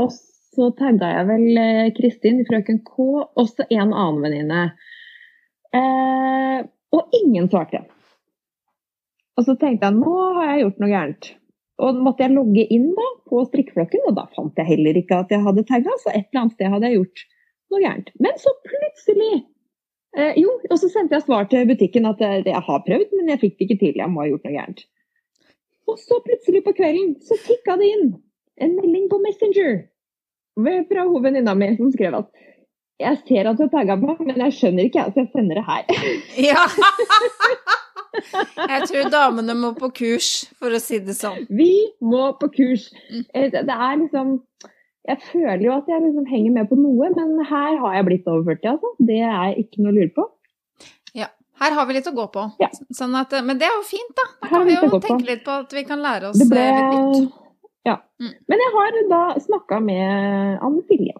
Og så tagga jeg vel eh, Kristin, frøken K, og så en annen venninne. Eh, og ingen svarte. Og så tenkte jeg nå har jeg gjort noe gærent. Og måtte jeg logge inn da på strikkeflokken, og da fant jeg heller ikke at jeg hadde tagga, så et eller annet sted hadde jeg gjort noe gærent. Men så plutselig eh, Jo, og så sendte jeg svar til butikken at jeg, jeg har prøvd, men jeg fikk det ikke til. Jeg må ha gjort noe gærent. Og så plutselig på kvelden så tikka det inn en melding på Messenger fra hovedvenninna mi som skrev at jeg ser at du har tagga meg, men jeg skjønner ikke, så jeg sender det her. Ja! Jeg tror damene må på kurs, for å si det sånn. Vi må på kurs. Eh, Det er liksom Jeg føler jo at jeg liksom henger med på noe, men her har jeg blitt over 40, altså. Det er ikke noe å lure på. Ja. Her har vi litt å gå på. Ja. Sånn at, men det er jo fint, da. Da kan vi jo tenke på. litt på at vi kan lære oss Det ble eh, litt nytt. Ja. Mm. Men jeg har da snakka med Anne Silje.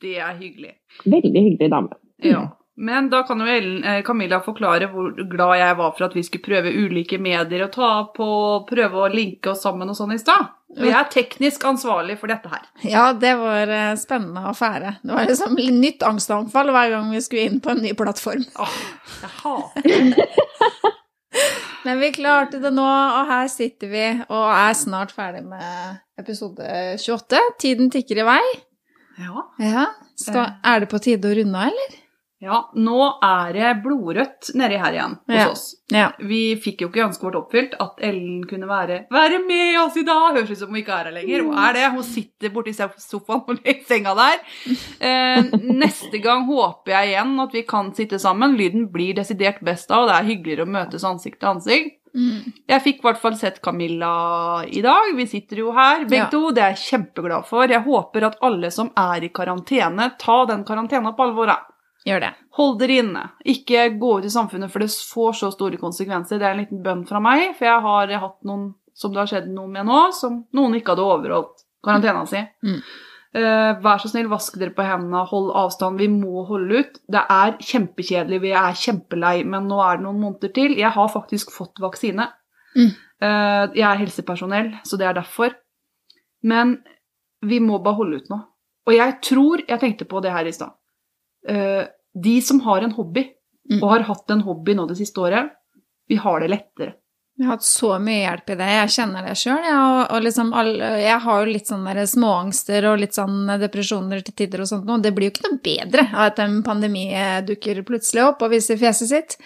Det er hyggelig. Veldig hyggelig dame. Ja. Men da kan jo Ellen, eh, Camilla forklare hvor glad jeg var for at vi skulle prøve ulike medier å ta på, prøve å linke oss sammen og sånn i stad. Og jeg er teknisk ansvarlig for dette her. Ja, det var eh, spennende affære. Det var liksom nytt angstanfall hver gang vi skulle inn på en ny plattform. Åh, jeg hater det. Men vi klarte det nå, og her sitter vi og er snart ferdig med episode 28. Tiden tikker i vei. Ja. Ja, Så Er det på tide å runde av, eller? ja, nå er det blodrødt nedi her igjen hos Ja. oss. Ja. Vi fikk jo ikke ønsket vårt oppfylt, at Ellen kunne være, være med oss i dag. Høres ut som hun ikke er her lenger. Hun er det. Hun sitter borti sofaen og i senga der. Eh, neste gang håper jeg igjen at vi kan sitte sammen. Lyden blir desidert best da, og det er hyggeligere å møtes ansikt til ansikt. Mm. Jeg fikk i hvert fall sett Camilla i dag. Vi sitter jo her begge Ja. to. Det er jeg kjempeglad for. Jeg håper at alle som er i karantene, ta den karantena på alvor. Gjør det. Hold dere inne. Ikke gå ut i samfunnet, for det får så store konsekvenser. Det er en liten bønn fra meg, for jeg har hatt noen som det har skjedd noe med nå, som noen ikke hadde overholdt karantena si. Mm. Eh, vær så snill, vask dere på hendene, hold avstand. Vi må holde ut. Det er kjempekjedelig, vi er kjempelei, men nå er det noen måneder til. Jeg har faktisk fått vaksine. Mm. Eh, jeg er helsepersonell, så det er derfor. Men vi må bare holde ut nå. Og jeg tror Jeg tenkte på det her i stad. Eh, de som har en hobby, Mm. og har hatt en hobby nå det siste året, vi har det lettere. Jeg har hatt så mye hjelp i det. Jeg kjenner det sjøl. Jeg, liksom jeg har jo litt sånn småangster og litt sånn depresjoner til tider og sånt noe. Det blir jo ikke noe bedre av at en pandemi eh, dukker plutselig opp og viser fjeset sitt.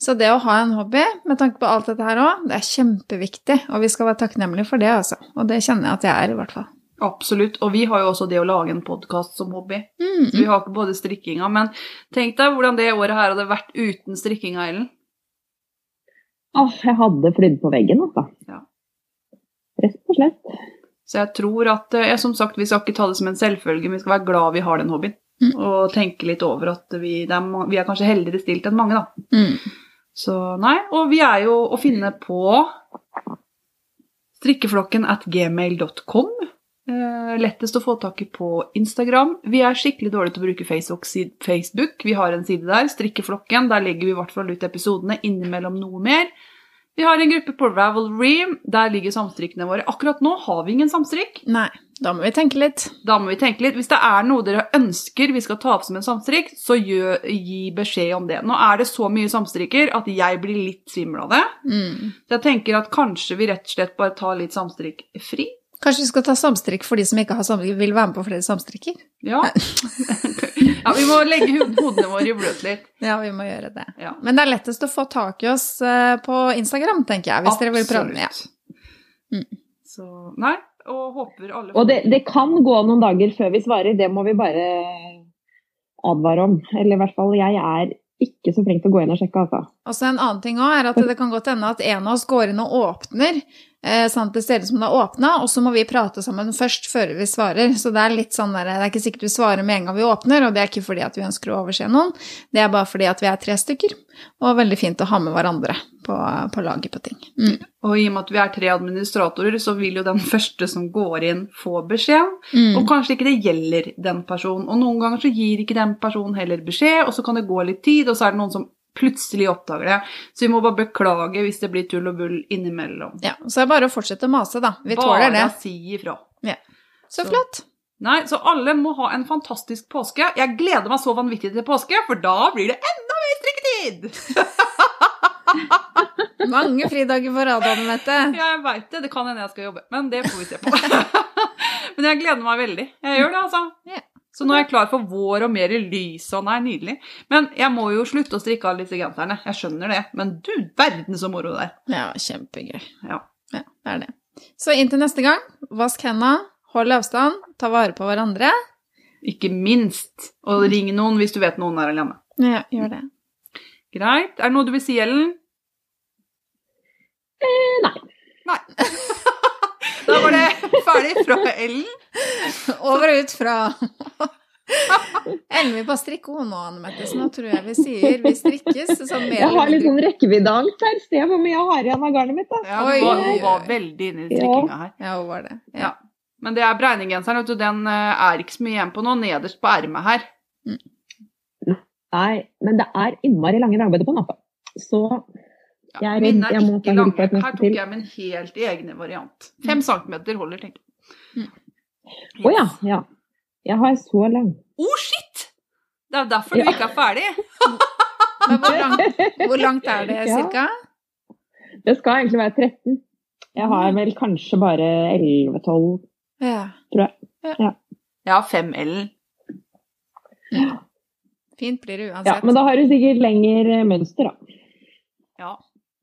Så det å ha en hobby, med tanke på alt dette her òg, det er kjempeviktig. Og vi skal være takknemlige for det, altså. Og det kjenner jeg at jeg er, i hvert fall. Absolutt. Og vi har jo også det å lage en podkast som hobby. Mm. Så vi har ikke både strikkinga, men tenk deg hvordan det året her hadde vært uten strikkinga, Ellen. Åh, jeg hadde flydd på veggen, altså. Ja. Rett og slett. Så jeg tror at jeg, Som sagt, vi skal ikke ta det som en selvfølge, men vi skal være glad vi har den hobbyen. Mm. Og tenke litt over at vi, det er, vi er kanskje heldigere stilt enn mange, da. Mm. Så nei, og vi er jo å finne på strikkeflokken at gmail.com. Eh, lettest å få tak i på Instagram. Vi er skikkelig dårlige til å bruke Facebook. Facebook. Vi har en side der, Strikkeflokken. Der legger vi i hvert fall ut episodene innimellom noe mer. Vi har en gruppe på Ravelry. Der ligger samstrikkene våre. Akkurat nå har vi ingen samstrikk. Nei, da må vi tenke litt. Da må vi tenke litt. Hvis det er noe dere ønsker vi skal ta opp som en samstrikk, så gjør, gi beskjed om det. Nå er det så mye samstrikker at jeg blir litt svimmel av det. Mm. Så jeg tenker at kanskje vi rett og slett bare tar litt samstrikk fri. Kanskje vi skal ta samstrikk for de som ikke har samstrikk, vil være med på flere samstrikker? Ja. ja vi må legge hodene våre i bløt litt. Ja, vi må gjøre det. Ja. Men det er lettest å få tak i oss eh, på Instagram, tenker jeg, hvis dere vil prøve. Ja. Mm. Så nei, og håper alle Og det, det kan gå noen dager før vi svarer, det må vi bare advare om. Eller i hvert fall, jeg er ikke så flink til å gå inn og sjekke, altså. Og så en annen ting også er at det kan godt hende at en av oss går inn og åpner, sånn at det ser ut som det er åpna, og så må vi prate sammen først før vi svarer. Så det er litt sånn der, det er ikke sikkert vi svarer med en gang vi åpner, og det er ikke fordi at vi ønsker å overse noen, det er bare fordi at vi er tre stykker, og veldig fint å ha med hverandre på, på laget på ting. Mm. Og i og med at vi er tre administratorer, så vil jo den første som går inn, få beskjed. Mm. Og kanskje ikke det gjelder den personen. Og noen ganger så gir ikke den personen heller beskjed, og så kan det gå litt tid, og så er det noen som plutselig oppdager det. Så vi må bare beklage hvis det blir tull og bull innimellom. Ja, så er det bare å fortsette å mase, da. Vi tåler det. Bare si ifra. Så Så- flott. Nei, så alle må ha en fantastisk påske. Jeg gleder meg så vanvittig til påske, for da blir det enda mer strikketid! Mange fridager på rad, Anne. Ja, jeg veit det. Det kan hende jeg skal jobbe, men det får vi se på. men jeg gleder meg veldig. Jeg gjør det, altså. Ja. Så nå er jeg klar for vår og mer lys og nei, nydelig. Men jeg må jo slutte å strikke alle disse genserne. Jeg skjønner det. Men du verden så moro det er. Ja, kjempegøy. Ja. Ja, det er det. Så inntil neste gang, vask hendene, hold avstand, ta vare på hverandre. Ikke minst. Og ring noen hvis du vet noen er alene. Ja, gjør det. Greit. Er det noe du vil si, Ellen? Eh, nei. Nei. da var det ferdig fra Ellen. Over og ut fra Ellen vil bare strikke hun nå, Anne Mette, så nå tror jeg vi sier vi strikkes som Jeg har litt sånn rekkeviddeangst her. Se hvor mye jeg har igjen av garnet mitt, da. Ja, hun var, hun var veldig inne i strikkinga her. Ja, hun var det. Ja. Men det er Breininggenseren, vet du, den eh, er ikke så mye igjen på nå, nederst på ermet her. Nei, men det er innmari lange dagbøter på altså. Så Ja, Jeg er redd jeg må ta lange. et Her tok jeg min helt egne variant. Fem centimeter holder, tenker jeg. Å ja, ja. Jeg har så lang. Oh, shit! Det er derfor du ikke er ferdig. Men hvor langt, hvor langt er det, Ja. cirka? Det skal egentlig være 13. Jeg har vel kanskje bare 11-12. Ja. tror Jeg Jeg har 5 L. Fint blir det uansett. Ja, men da har du sikkert lengre mønster, da. Ja,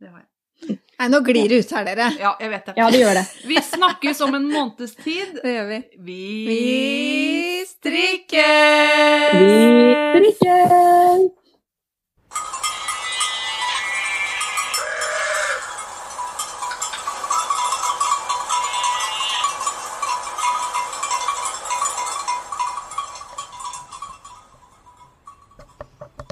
det har jeg. Nei, nå glir det ut her, dere. Ja, jeg vet det. Ja, det gjør det. Vi snakkes om en måneds tid. Det gjør vi. Vi Vi strikker! Vi strikker!